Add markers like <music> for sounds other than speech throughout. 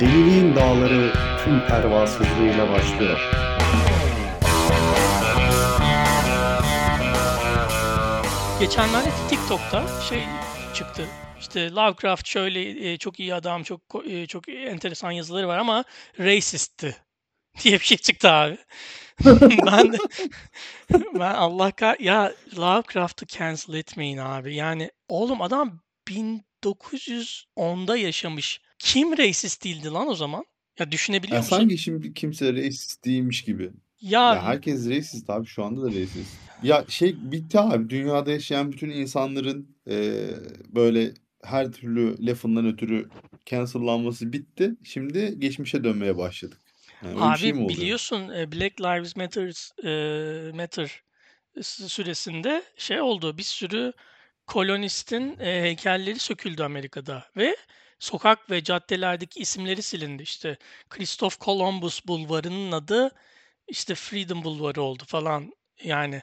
Deliliğin dağları tüm pervasızlığıyla başlıyor. Geçenlerde TikTok'ta şey çıktı. İşte Lovecraft şöyle e, çok iyi adam, çok e, çok enteresan yazıları var ama racist'ti <laughs> diye bir şey çıktı abi. <laughs> ben de <laughs> ben Allah kah ya Lovecraft'ı cancel etmeyin abi. Yani oğlum adam 1910'da yaşamış. Kim racist değildi lan o zaman? Ya düşünebiliyor Ya musun? sanki şimdi kimse racist değilmiş gibi. Ya Ya herkes racist abi şu anda da racist. Ya şey bitti abi dünyada yaşayan bütün insanların eee, böyle her türlü lafından ötürü cancellanması bitti. Şimdi geçmişe dönmeye başladık. Yani şey abi oluyor? biliyorsun e, Black Lives Matter Matter s- süresinde şey oldu. Bir sürü kolonistin e, heykelleri söküldü Amerika'da ve sokak ve caddelerdeki isimleri silindi. İşte Christoph Columbus Bulvarı'nın adı işte Freedom Bulvarı oldu falan. Yani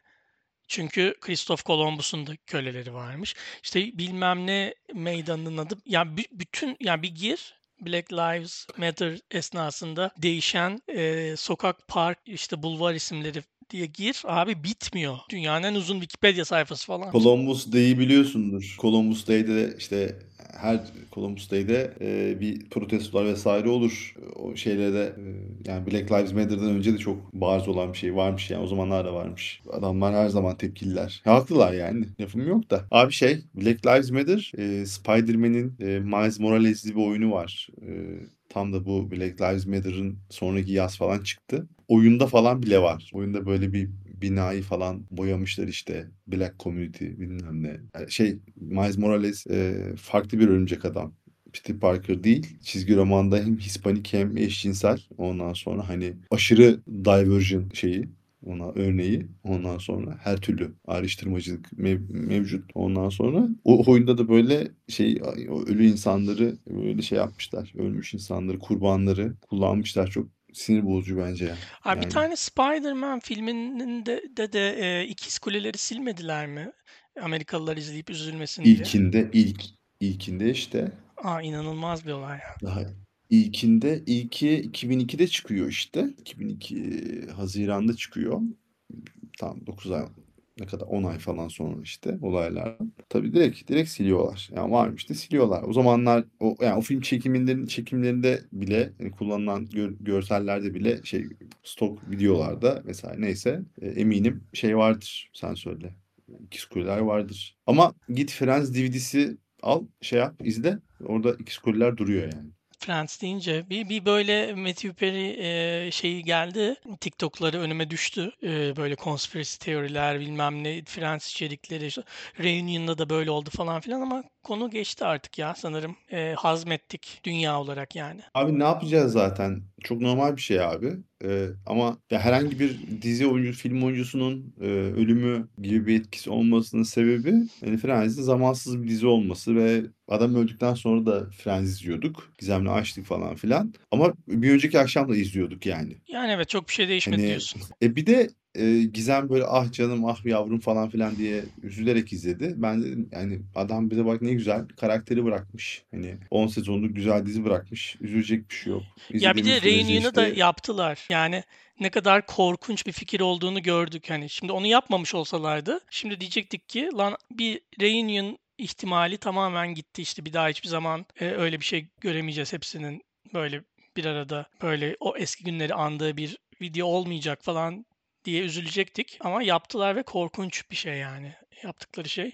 çünkü Christoph Columbus'un da köleleri varmış. İşte bilmem ne meydanının adı. Ya bü- bütün ya bir gir Black Lives Matter esnasında değişen e, sokak, park, işte bulvar isimleri diye gir. Abi bitmiyor. Dünyanın en uzun Wikipedia sayfası falan. Columbus Day'i biliyorsundur. Columbus Day'de de işte her Columbus Day'de e, bir protestolar vesaire olur. O şeylerde e, yani Black Lives Matter'dan önce de çok bariz olan bir şey varmış yani o zamanlar da varmış. Adamlar her zaman tepkililer. Ya, haklılar yani. Lafım yok da. Abi şey Black Lives Matter e, Spider-Man'in e, Miles Morales'li bir oyunu var. E, tam da bu Black Lives Matter'ın sonraki yaz falan çıktı. Oyunda falan bile var. Oyunda böyle bir binayı falan boyamışlar işte. Black Community bilmem ne. Şey Miles Morales e, farklı bir örümcek adam. Peter Parker değil. Çizgi romanda hem Hispanik hem eşcinsel. Ondan sonra hani aşırı diversion şeyi ona örneği ondan sonra her türlü ayrıştırmacılık mev- mevcut ondan sonra o oyunda da böyle şey ölü insanları böyle şey yapmışlar ölmüş insanları kurbanları kullanmışlar çok sinir bozucu bence yani. Abi bir tane Spider-Man filminin de de, de e, ikiz kuleleri silmediler mi? Amerikalılar izleyip üzülmesin diye. ilkinde ilk ilkinde işte Aa inanılmaz bir olay. daha ilkinde ilki 2002'de çıkıyor işte 2002 Haziran'da çıkıyor tam 9 ay ne kadar 10 ay falan sonra işte olaylar. Tabii direkt direkt siliyorlar. Yani varmış da siliyorlar. O zamanlar o yani o film çekimlerinin çekimlerinde bile yani kullanılan gör- görsellerde bile şey stok videolarda mesela neyse e, eminim şey vardır. Sen söyle. İkiz Kuleler vardır. Ama git Friends DVD'si al şey yap izle. Orada ikiz kuleler duruyor yani. Friends deyince bir, bir böyle Matthew Perry e, şeyi geldi. TikTok'ları önüme düştü. E, böyle conspiracy teoriler bilmem ne Friends içerikleri. işte Reunion'da da böyle oldu falan filan ama konu geçti artık ya sanırım. E, hazmettik dünya olarak yani. Abi ne yapacağız zaten? Çok normal bir şey abi. Ee, ama ya herhangi bir dizi oyuncu, film oyuncusunun e, ölümü gibi bir etkisi olmasının sebebi yani Friends'in zamansız bir dizi olması ve adam öldükten sonra da Friends izliyorduk. Gizemli açtık falan filan. Ama bir önceki akşam da izliyorduk yani. Yani evet çok bir şey değişmedi Hani diyorsun. e bir de Gizem böyle ah canım ah yavrum falan filan diye üzülerek izledi. Ben dedim yani adam bize bak ne güzel karakteri bırakmış. Hani 10 sezonluk güzel dizi bırakmış. Üzülecek bir şey yok. Ya bir de sürece Reunion'ı da işte yaptılar. Yani ne kadar korkunç bir fikir olduğunu gördük hani. Şimdi onu yapmamış olsalardı şimdi diyecektik ki lan bir Reunion ihtimali tamamen gitti işte bir daha hiçbir zaman e, öyle bir şey göremeyeceğiz hepsinin böyle bir arada böyle o eski günleri andığı bir video olmayacak falan diye üzülecektik ama yaptılar ve korkunç bir şey yani yaptıkları şey.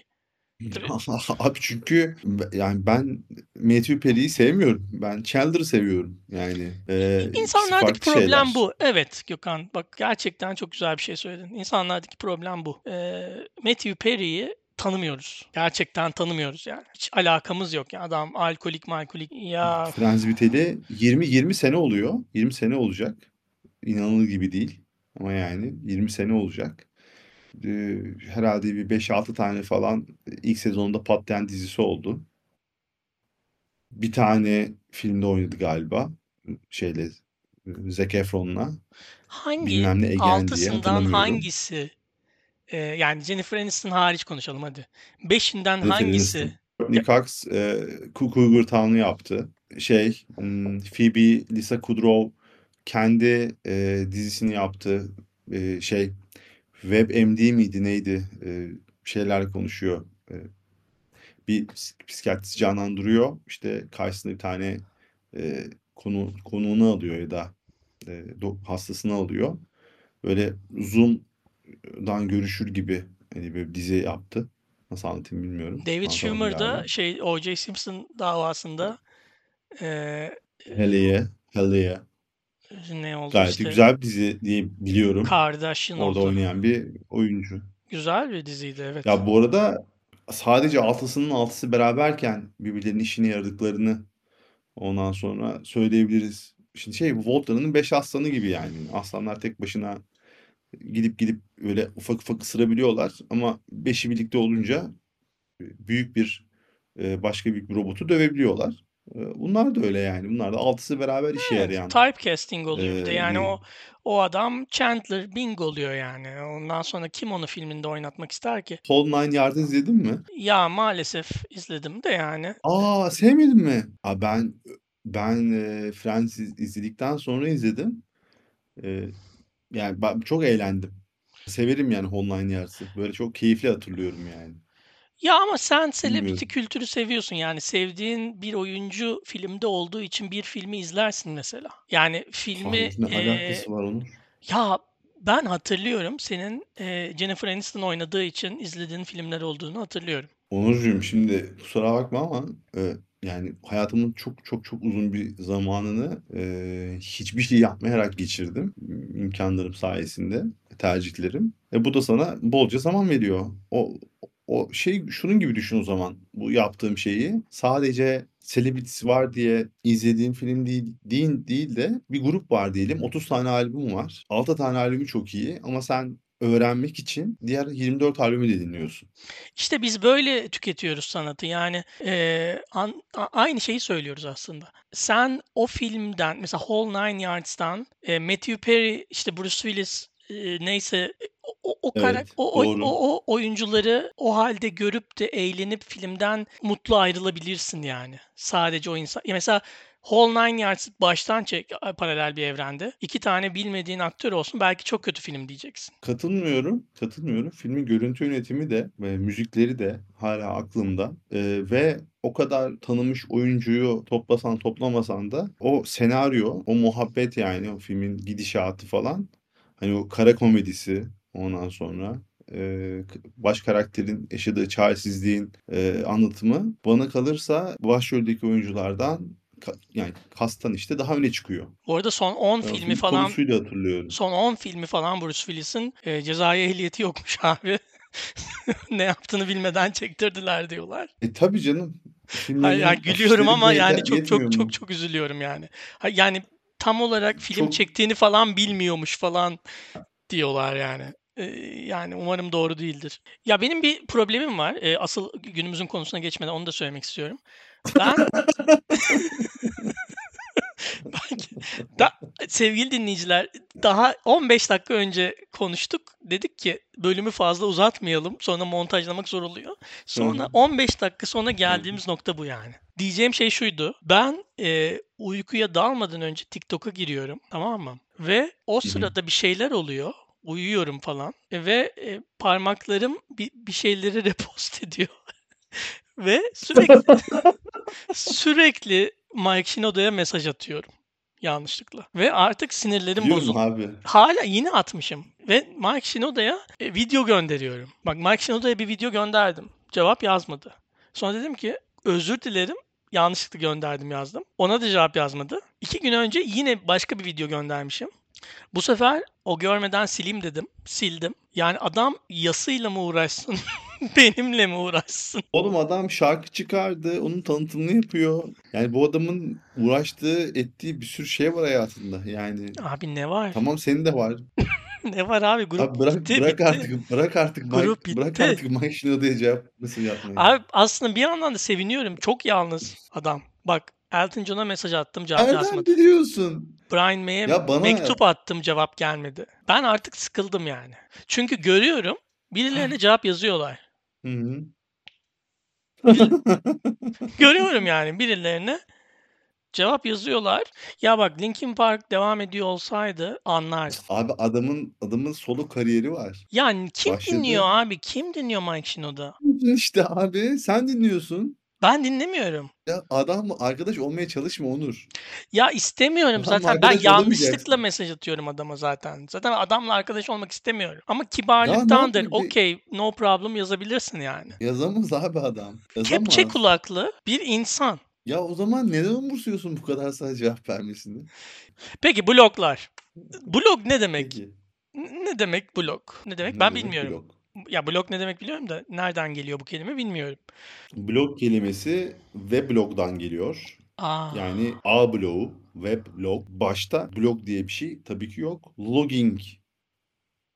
<laughs> Abi çünkü yani ben Matthew Perry'i sevmiyorum. Ben Chandler'ı seviyorum. Yani e, İnsanlardaki problem şeyler. bu. Evet Gökhan bak gerçekten çok güzel bir şey söyledin. İnsanlardaki problem bu. Ee, Matthew Perry'i tanımıyoruz. Gerçekten tanımıyoruz yani. Hiç alakamız yok. Yani adam alkolik malkolik. Ya Friends biteli 20 20 sene oluyor. 20 sene olacak. İnanılır gibi değil. Ama yani 20 sene olacak. Ee, herhalde bir 5-6 tane falan ilk sezonunda patlayan dizisi oldu. Bir tane filmde oynadı galiba. Şeyle Zac Efron'la. hangi Bilmem ne diye altısından hatırlamıyorum. hangisi e, yani Jennifer Aniston hariç konuşalım hadi. Beşinden Jennifer hangisi Aniston. Courtney Cox e, Cougar Town'u yaptı. şey hmm, Phoebe Lisa Kudrow kendi e, dizisini yaptı. E, şey WebMD miydi neydi? E, şeyler konuşuyor. E, bir psikiyatrist canlandırıyor. İşte karşısında bir tane e, konu konuğunu alıyor ya da e, hastasını alıyor. Böyle Zoom'dan görüşür gibi hani böyle dizi yaptı. Nasıl anlatayım bilmiyorum. David Anlatamadım Schumer da galiba. şey O.J. Simpson davasında e, Hele ye, hele ye. Ne oldu Gayet işte güzel bir dizi diye biliyorum. Kardashian Orada oldu. oynayan bir oyuncu. Güzel bir diziydi evet. Ya bu arada sadece altısının altısı beraberken birbirlerinin işine yaradıklarını ondan sonra söyleyebiliriz. Şimdi şey Volta'nın beş aslanı gibi yani. Aslanlar tek başına gidip gidip öyle ufak ufak ısırabiliyorlar ama beşi birlikte olunca büyük bir e, başka büyük bir robotu dövebiliyorlar. E, Bunlar da öyle yani. Bunlar da altısı beraber işe Evet, yarayan typecasting oluyor bir de. Yani bir o o adam Chandler Bing oluyor yani. Ondan sonra kim onu filminde oynatmak ister ki? Whole Nine Yards'ı izledin mi? Ya maalesef izledim de yani. Aa sevmedin mi? Aa, ben ben e, Friends iz- izledikten sonra izledim. E, yani ben çok eğlendim. Severim yani Whole Nine Yards'ı. Böyle çok keyifli hatırlıyorum yani. Ya ama sen Bilmiyorum. kültürü seviyorsun. Yani sevdiğin bir oyuncu filmde olduğu için bir filmi izlersin mesela. Yani filmi Hayır, ne eee, alakası var onun? ya ben hatırlıyorum senin eee, Jennifer Aniston oynadığı için izlediğin filmler olduğunu hatırlıyorum. Onurcuğum şimdi kusura bakma ama e, yani hayatımın çok çok çok uzun bir zamanını e, hiçbir şey yapmayarak geçirdim. imkanlarım sayesinde, tercihlerim. E, bu da sana bolca zaman veriyor. O o şey şunun gibi düşün o zaman bu yaptığım şeyi. Sadece selebritis var diye izlediğim film değil, değil, değil de bir grup var diyelim. 30 tane albüm var. 6 tane albümü çok iyi ama sen öğrenmek için diğer 24 albümü de dinliyorsun. İşte biz böyle tüketiyoruz sanatı. Yani eee, an- a- aynı şeyi söylüyoruz aslında. Sen o filmden mesela Whole Nine Yards'tan eee, Matthew Perry, işte Bruce Willis eee, neyse o, o, o, karak- Evet, o, o, o, o oyuncuları o halde görüp de eğlenip filmden mutlu ayrılabilirsin yani. Sadece o insan. Ya mesela Whole Nine Yards baştan çek paralel bir evrende. İki tane bilmediğin aktör olsun belki çok kötü film diyeceksin. Katılmıyorum, katılmıyorum. Filmin görüntü yönetimi de ve müzikleri de hala aklımda. Ee, ve o kadar tanınmış oyuncuyu toplasan toplamasan da o senaryo, o muhabbet yani o filmin gidişatı falan hani o kara komedisi ondan sonra e, baş karakterin yaşadığı çaresizliğin e, anlatımı bana kalırsa başroldeki oyunculardan ka- yani kastan işte daha öne çıkıyor. Bu arada son 10 Ben o filmi film falan konusuyla hatırlıyorum. Son 10 filmi falan Bruce Willis'in e, cezai ehliyeti yokmuş <laughs> abi. ne yaptığını bilmeden çektirdiler diyorlar. E tabii canım. Hayır, yani gülüyorum ama yani çok çok çok çok üzülüyorum yani. Yani tam olarak film Çok çektiğini falan bilmiyormuş falan diyorlar yani. E, yani umarım doğru değildir. Ya benim bir problemim var. E, asıl günümüzün konusuna geçmeden onu da söylemek istiyorum. Ben <laughs> da, sevgili dinleyiciler daha 15 dakika önce konuştuk. Dedik ki bölümü fazla uzatmayalım. Sonra montajlamak zor oluyor. Sonra Hı. 15 dakika sonra geldiğimiz nokta bu yani. Diyeceğim şey şuydu. Ben e, uykuya dalmadan önce TikTok'a giriyorum. Tamam mı? Ve o sırada bir şeyler oluyor. Uyuyorum falan. E, ve e, parmaklarım bir, bir şeyleri <laughs> repost ediyor. ve sürekli <laughs> sürekli Mike Shinodo'ya mesaj atıyorum yanlışlıkla. Ve artık sinirlerim bozuldu. abi. Hala yine atmışım. Ve Mike Shinodo'ya e, video gönderiyorum. Bak Mike Shinodo'ya bir video gönderdim. Cevap yazmadı. Sonra dedim ki özür dilerim. Yanlışlıkla gönderdim yazdım. Ona da cevap yazmadı. İki gün önce yine başka bir video göndermişim. Bu sefer o görmeden sileyim dedim. Sildim. Yani adam yasıyla mı uğraşsın? <laughs> <laughs> Benimle mi uğraşsın? Oğlum adam şarkı çıkardı. Onun tanıtımını yapıyor. Yani bu adamın uğraştığı, ettiği bir sürü şey var hayatında. Yani Abi ne var? tamam senin de var. <laughs> Ne var abi? Grup Abi bırak bitti, bırak bitti. artık bırak artık Mike, Grup bırak bitti. artık Mike Shinoda'ya cevap nasıl yapmayı. Abi aslında bir yandan da seviniyorum. Çok yalnız adam. Bak Elton John'a mesaj attım cevap Nereden yazmadı. biliyorsun? Brian May'e Ya bana mektup attım cevap gelmedi. Ben artık sıkıldım yani. Çünkü görüyorum birilerine <laughs> cevap yazıyorlar. Hı hı. <laughs> Görüyorum <laughs> yani birilerine Cevap yazıyorlar. Ya bak Linkin Park devam ediyor olsaydı anlardım. Abi adamın adamın solo kariyeri var. Yani kim Başladı. dinliyor abi? Kim dinliyor Mike Shinoda? İşte abi sen dinliyorsun. Ben dinlemiyorum. Ya adam arkadaş olmaya çalışma Onur. Ya istemiyorum Adam zaten. Ben yanlışlıkla mesaj atıyorum adama zaten. Zaten adamla arkadaş olmak istemiyorum. Ama kibarlıktandır. Okey, no problem yazabilirsin yani. Yazamaz abi adam. Kepçe Yazamaz. kulaklı bir insan. Ya o zaman neden umursuyorsun bu kadar sana cevap vermesini? Peki bloklar. Blog ne demek? Peki. Ne demek blog? Ne demek? Ne Ben demek bilmiyorum. blog? Ya blog ne demek biliyorum da nereden geliyor bu kelime bilmiyorum. Blog kelimesi weblog'dan geliyor. Aa. Yani A bloğu, web log. Başta blog diye bir şey tabii ki yok. Logging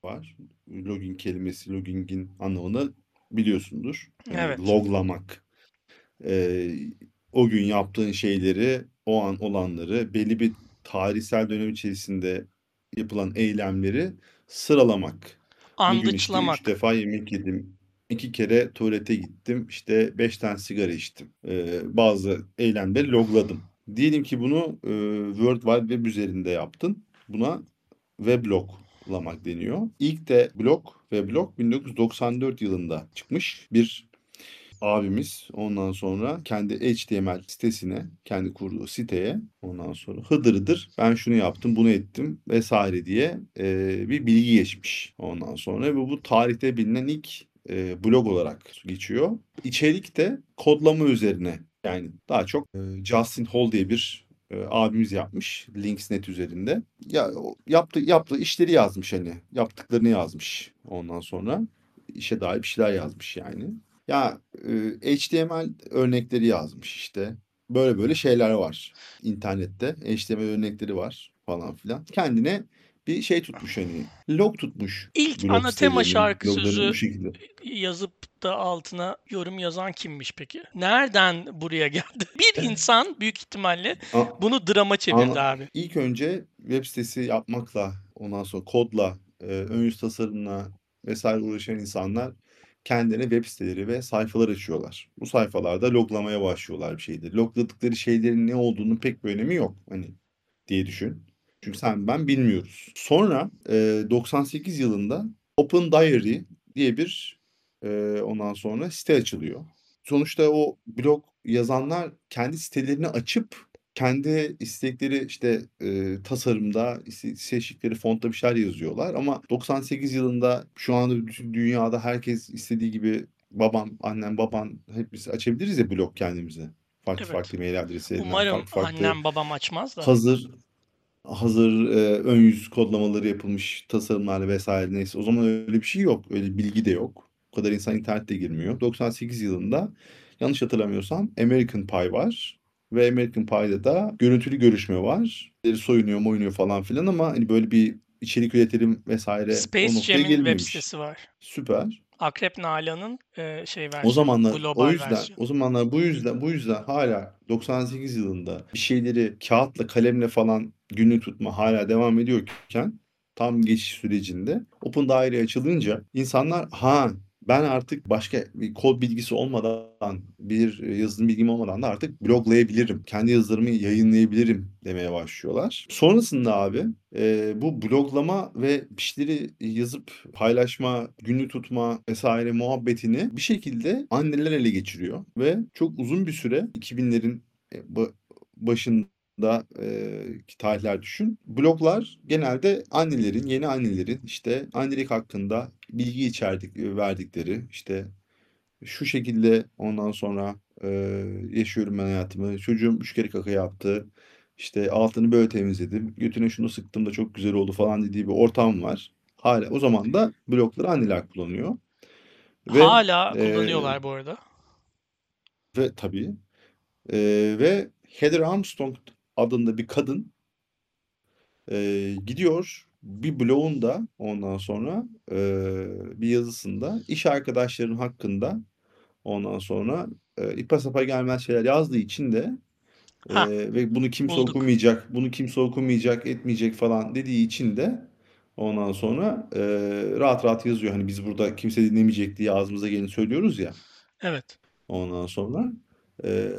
var. Logging kelimesi, logging'in anlamını biliyorsundur. Yani Evet. loglamak. Ee, o gün yaptığın şeyleri, o an olanları, belli bir tarihsel dönem içerisinde yapılan eylemleri sıralamak. Bugün işte Andıçlamak. üç defa yemek yedim. iki kere tuvalete gittim. işte beş tane sigara içtim. Ee, bazı eylemleri logladım. Diyelim ki bunu e, World Wide Web üzerinde yaptın. Buna webloglamak deniyor. İlk de blog, weblog 1994 yılında çıkmış bir abimiz ondan sonra kendi HTML sitesine, kendi kurduğu siteye ondan sonra hıdır hıdır ben şunu yaptım, bunu ettim vesaire diye e, bir bilgi geçmiş ondan sonra ve bu tarihte bilinen ilk e, blog olarak geçiyor. İçerik de kodlama üzerine yani daha çok e, Justin Hall diye bir e, abimiz yapmış Linksnet üzerinde. Ya o yaptığı yaptığı işleri yazmış hani yaptıklarını yazmış ondan sonra işe dair bir şeyler yazmış yani. Ya e, HTML örnekleri yazmış işte. Böyle böyle şeyler var internette. HTML örnekleri var falan filan. Kendine bir şey tutmuş hani. Log tutmuş. İlk ana tema şarkı sözü yazıp da altına yorum yazan kimmiş peki? Nereden buraya geldi? <laughs> Bir insan büyük ihtimalle A- bunu drama çevirdi Ama abi. ilk önce web sitesi yapmakla ondan sonra kodla, e, ön yüz tasarımla vesaire uğraşan insanlar kendilerine web siteleri ve sayfalar açıyorlar. Bu sayfalarda loglamaya başlıyorlar bir şeyleri. Logladıkları şeylerin ne olduğunu pek bir önemi yok hani diye düşün. Çünkü sen ben bilmiyoruz. Sonra e, 98 yılında Open Diary diye bir e, ondan sonra site açılıyor. Sonuçta o blog yazanlar kendi sitelerini açıp kendi istekleri işte e, tasarımda, iste- seçtikleri fontta bir şeyler yazıyorlar. Ama 98 yılında şu anda bütün dünyada herkes istediği gibi babam, annem, baban hepimiz açabiliriz ya blog kendimize. Farklı Evet. farklı mail adreslerinden, Umarım farklı farklı annem babam açmaz da. hazır hazır e, ön yüz kodlamaları yapılmış tasarımlarla vesaire neyse. O zaman öyle bir şey yok. Öyle bilgi de yok. O kadar insan internette girmiyor. 98 yılında yanlış hatırlamıyorsam American Pie var. Ve American Pie'da da görüntülü görüşme var. Soyunuyor, moyunuyor falan filan ama hani böyle bir içerik üretelim vesaire o Space Jam'in web sitesi var. Süper. Akrep Nalan'ın e, şey O versiyonu, zamanlar o global yüzden versiyonu. o zamanlar bu yüzden bu yüzden hala 98 yılında bir şeyleri kağıtla kalemle falan günlük tutma hala devam ediyorken tam geçiş sürecinde Open Diary açılınca insanlar ha ben artık başka bir kod bilgisi olmadan bir yazılım bilgim olmadan da artık bloglayabilirim. Kendi yazılarımı yayınlayabilirim demeye başlıyorlar. Sonrasında abi e, bu bloglama ve bir şeyleri yazıp paylaşma, günlük tutma vesaire muhabbetini bir şekilde anneler ele geçiriyor. Ve çok uzun bir süre 2000'lerin e, başında e, tarihler düşün. Bloglar genelde annelerin, yeni annelerin işte annelik hakkında bilgi içerdik, verdikleri işte şu şekilde ondan sonra e, yaşıyorum ben hayatımı. Çocuğum üç kere kaka yaptı. İşte altını böyle temizledim. Götüne şunu sıktım da çok güzel oldu falan dediği bir ortam var. Hala o zaman da blokları anneler kullanıyor. Ve Hala e, kullanıyorlar bu arada. ve tabii e, ve Heather Armstrong adında bir kadın e, gidiyor bir blogunda ondan sonra e, bir yazısında iş arkadaşlarının hakkında ondan sonra e, ipa sapa gelmez şeyler yazdığı için de e, ve bunu kimse bulduk. okumayacak, bunu kimse okumayacak, etmeyecek falan dediği için de ondan sonra e, rahat rahat yazıyor. Hani biz burada kimse dinlemeyecek diye ağzımıza geleni söylüyoruz ya. Evet. Ondan sonra e,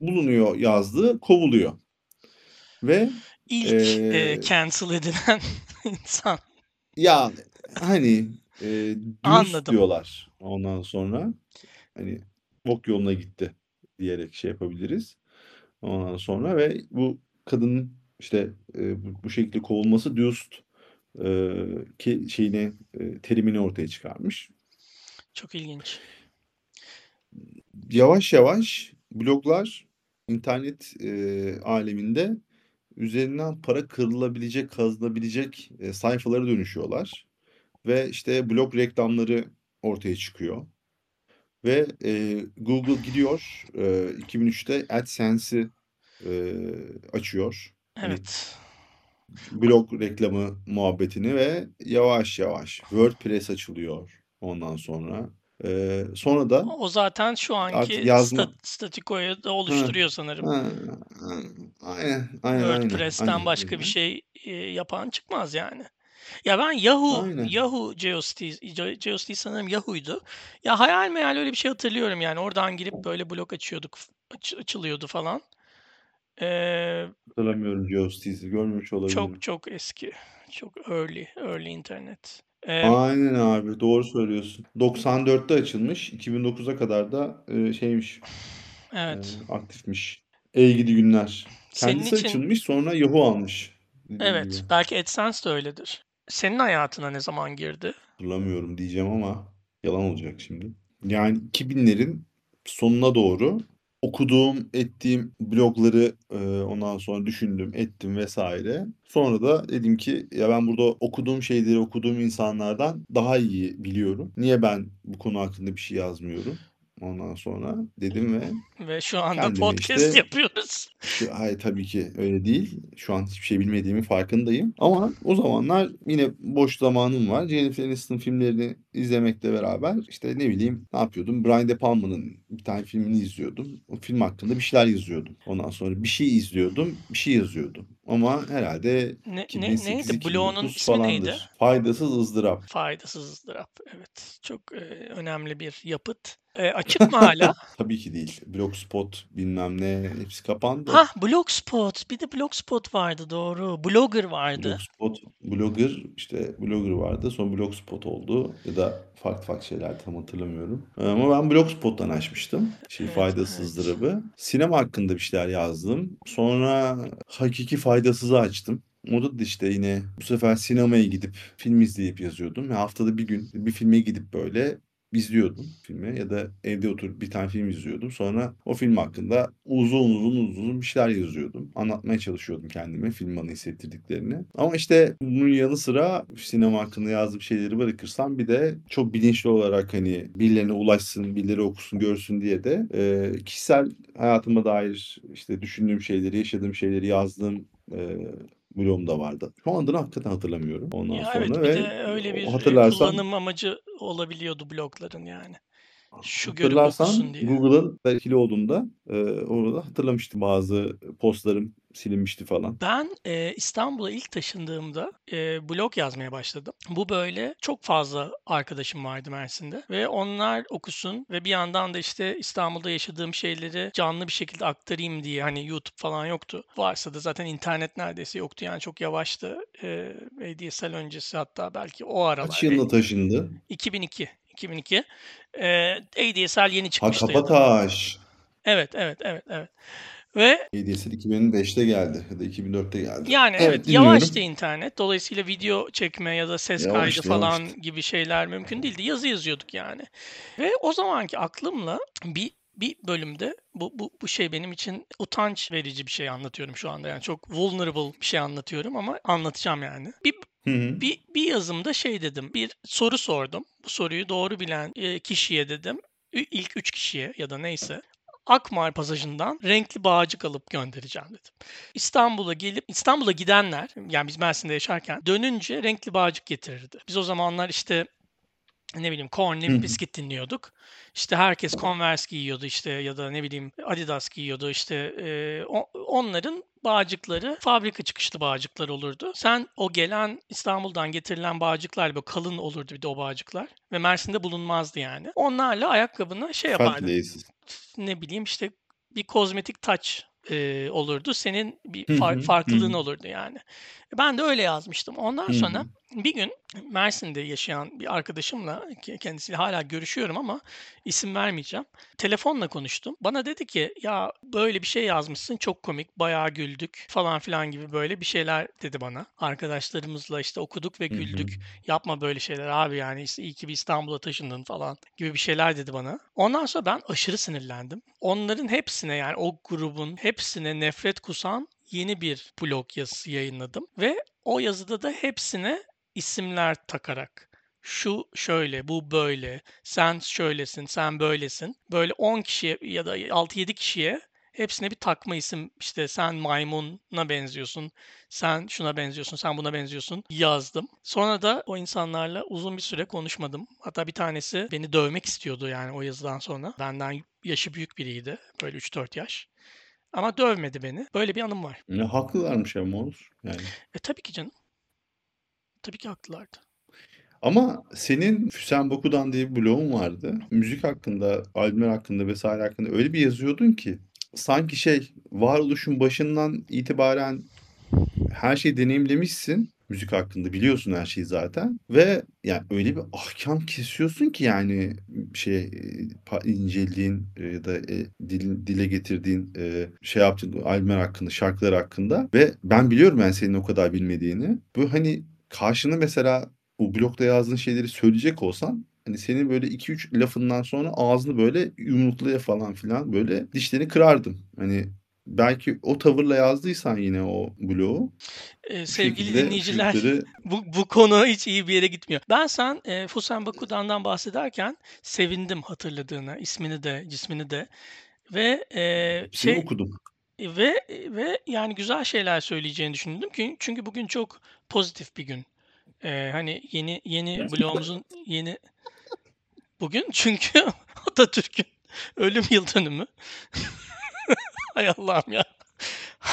bulunuyor yazdığı kovuluyor. Ve İlk e, ee, cancel edilen <laughs> insan. ya hani e, dürüst Anladım. diyorlar ondan sonra. Hani bok yoluna gitti diyerek şey yapabiliriz. Ondan sonra ve bu kadının işte e, bu, bu şekilde kovulması dürüst e, ki şeyine e, terimini ortaya çıkarmış. Çok ilginç. Yavaş yavaş bloglar internet e, aleminde üzerinden para kırılabilecek, kazınabilecek e, sayfalara dönüşüyorlar. Ve işte blog reklamları ortaya çıkıyor. Ve e, Google gidiyor e, 2003'te AdSense'i e, açıyor. Hani Evet. blog reklamı muhabbetini ve yavaş yavaş WordPress açılıyor ondan sonra. E, sonra da O zaten şu anki yazma... stat, statikoyu da Ha, oluşturuyor sanırım. ha, ha, aynen, aynen, aynen, WordPress'ten aynen başka bir öyle. şey e, yapan çıkmaz yani. Ya ben Yahoo, Aynen. Yahoo GeoCities, Ge- GeoCities sanırım Yahoo'ydu. Ya hayal meyal öyle bir şey hatırlıyorum yani. Oradan girip böyle blog açıyorduk, aç- açılıyordu falan. Ee, Hatırlamıyorum GeoCities'i görmemiş olabilirim. çok çok eski. Çok early, early internet. Ee, Aynen abi doğru söylüyorsun. 94'te açılmış. 2009'a kadar da e, şeymiş. e, evet. aktifmiş. Ey gidi günler. Senin Kendisi için açılmış sonra Yahoo almış. Dediğim gibi. evet, belki AdSense de öyledir. Senin hayatına ne zaman girdi? Hatırlamıyorum diyeceğim ama yalan olacak şimdi. Yani 2000'lerin sonuna doğru okuduğum, ettiğim blogları e, ondan sonra düşündüm, ettim vesaire. Sonra da dedim ki ya ben burada okuduğum şeyleri okuduğum insanlardan daha iyi biliyorum. Niye ben bu konu hakkında bir şey yazmıyorum? Ondan sonra dedim ve <laughs> Ve şu anda podcast işte <laughs> yapıyoruz. şu, hayır tabii ki öyle değil. Şu an hiçbir şey bilmediğimin farkındayım. Ama o zamanlar yine boş zamanım var. Jennifer Aniston filmlerini izlemekle beraber işte ne bileyim ne yapıyordum? Brian De Palma'nın bir tane filmini izliyordum. O film hakkında bir şeyler yazıyordum. Ondan sonra bir şey izliyordum, bir şey yazıyordum. Ama herhalde Ne, ne neydi? 2008-2009 ismi neydi? falandır. Faydasız ızdırap. Faydasız ızdırap. Evet. Çok e, önemli bir yapıt. E, açık mı hala? <laughs> Tabii ki değil. Blogspot bilmem ne hepsi kapandı. Hah Blogspot. Bir de Blogspot vardı doğru. Blogger vardı. Blogspot, Blogger işte Blogger vardı. Sonra Blogspot oldu. Ya da farklı farklı şeyler tam hatırlamıyorum. Ama ben Blogspot'tan açmıştım. Şey Evet, faydasız evet. Sinema hakkında bir şeyler yazdım. Sonra hakiki faydasızı açtım. Orada da işte yine bu sefer sinemaya gidip film izleyip yazıyordum. Ve haftada bir gün bir filme gidip böyle izliyordum filmi ya da evde oturup bir tane film izliyordum. Sonra o film hakkında uzun uzun uzun bir şeyler yazıyordum. Anlatmaya çalışıyordum kendime film bana hissettirdiklerini. Ama işte bunun yanı sıra sinema hakkında yazdığım şeyleri bırakırsam bir de çok bilinçli olarak hani birilerine ulaşsın, birileri okusun, görsün diye de e, kişisel hayatıma dair işte düşündüğüm şeyleri, yaşadığım şeyleri yazdığım e, blogum da vardı. Şu anda hakikaten hatırlamıyorum. Ondan Ya sonra evet bir ve de öyle bir e, hatırlarsan kullanım amacı olabiliyordu blogların yani. Şu Hatırlarsan. Google'ın belki olduğunda e, orada hatırlamıştım bazı postlarım silinmişti falan. Ben e, İstanbul'a ilk taşındığımda e, blog yazmaya başladım. Bu böyle çok fazla arkadaşım vardı Mersin'de ve onlar okusun ve bir yandan da işte İstanbul'da yaşadığım şeyleri canlı bir şekilde aktarayım diye hani YouTube falan yoktu. Varsa da zaten internet neredeyse yoktu yani çok yavaştı. E, ADSL öncesi hatta belki o aralar. Kaç yılında taşındı? 2002. 2002. E, ADSL yeni Ha çıkmıştı. da. Kapataş. Evet, evet, evet, evet. Ve ADSL 2005'te geldi ya da 2004'te geldi. Yani Evet evet dinliyorum. yavaştı internet. Dolayısıyla video çekme ya da ses kaydı Yavaştı falan yavaştı. gibi şeyler mümkün değildi. Yazı yazıyorduk yani. Ve o zamanki aklımla bir bir bölümde bu, bu, bu şey benim için utanç verici bir şey anlatıyorum şu anda. Yani çok vulnerable bir şey anlatıyorum ama anlatacağım yani. Bir, Hı hı. bir, bir yazımda şey dedim. Bir soru sordum. Bu soruyu doğru bilen e, kişiye dedim. İlk üç kişiye ya da neyse. Akmar pasajından renkli bağcık alıp göndereceğim dedim. İstanbul'a gelip İstanbul'a gidenler yani biz Mersin'de yaşarken dönünce renkli bağcık getirirdi. Biz o zamanlar işte ne bileyim Korn, Limp. Bizkit dinliyorduk. İşte herkes Converse giyiyordu işte ya da ne bileyim Adidas giyiyordu işte e, onların bağcıkları fabrika çıkışlı bağcıklar olurdu. Sen o gelen İstanbul'dan getirilen bağcıklar böyle kalın olurdu bir de o bağcıklar ve Mersin'de bulunmazdı yani. Onlarla ayakkabına şey yapardın ne bileyim işte bir kozmetik touch e, olurdu. Senin bir far- farklılığın olurdu yani. Ben de öyle yazmıştım. Ondan sonra. Bir gün Mersin'de yaşayan bir arkadaşımla kendisiyle hala görüşüyorum ama isim vermeyeceğim. Telefonla konuştum. Bana dedi ki ya böyle bir şey yazmışsın çok komik bayağı güldük falan filan gibi böyle bir şeyler dedi bana. Arkadaşlarımızla işte okuduk ve Hı hı. güldük. Yapma böyle şeyler abi yani işte iyi ki bir İstanbul'a taşındın falan gibi bir şeyler dedi bana. Ondan sonra ben aşırı sinirlendim. Onların hepsine yani o grubun hepsine nefret kusan yeni bir blog yazısı yayınladım ve o yazıda da hepsine isimler takarak şu şöyle, bu böyle, sen şöylesin, sen böylesin. Böyle 10 kişiye ya da 6-7 kişiye hepsine bir takma isim işte sen maymuna benziyorsun, sen şuna benziyorsun, sen buna benziyorsun yazdım. Sonra da o insanlarla uzun bir süre konuşmadım. Hatta bir tanesi beni dövmek istiyordu yani o yazıdan sonra. Benden yaşı büyük biriydi. Böyle 3-4 yaş. Ama dövmedi beni. Böyle bir anım var. Ne haklılarmış ama olur yani. E tabii ki canım. Tabii ki haklılardı. Ama senin Füsen Bokudan diye bir blogun vardı. Müzik hakkında, albümler hakkında vesaire hakkında öyle bir yazıyordun ki sanki şey varoluşun başından itibaren her şeyi deneyimlemişsin müzik hakkında biliyorsun her şeyi zaten ve yani öyle bir ahkam kesiyorsun ki yani şey incelediğin e, ya da e, dil- dile getirdiğin e, şey yaptığın albümler hakkında şarkılar hakkında ve ben biliyorum yani senin o kadar bilmediğini bu hani karşına mesela o blogda yazdığın şeyleri söyleyecek olsan hani senin böyle 2-3 lafından sonra ağzını böyle yumruklaya falan filan böyle dişlerini kırardım. Hani belki o tavırla yazdıysan yine o blogu E, bu sevgili dinleyiciler çocukları <laughs> bu, bu konu hiç iyi bir yere gitmiyor. Ben sen e, Fusen Bakudan'dan bahsederken sevindim hatırladığına, ismini de, cismini de ve e, şey okudum. Ve ve yani güzel şeyler söyleyeceğini düşündüm ki çünkü bugün çok pozitif bir gün. E, hani yeni yeni blogumuzun yeni bugün çünkü <laughs> Atatürk'ün ölüm yıl dönümü. <laughs> Hay Allah'ım ya.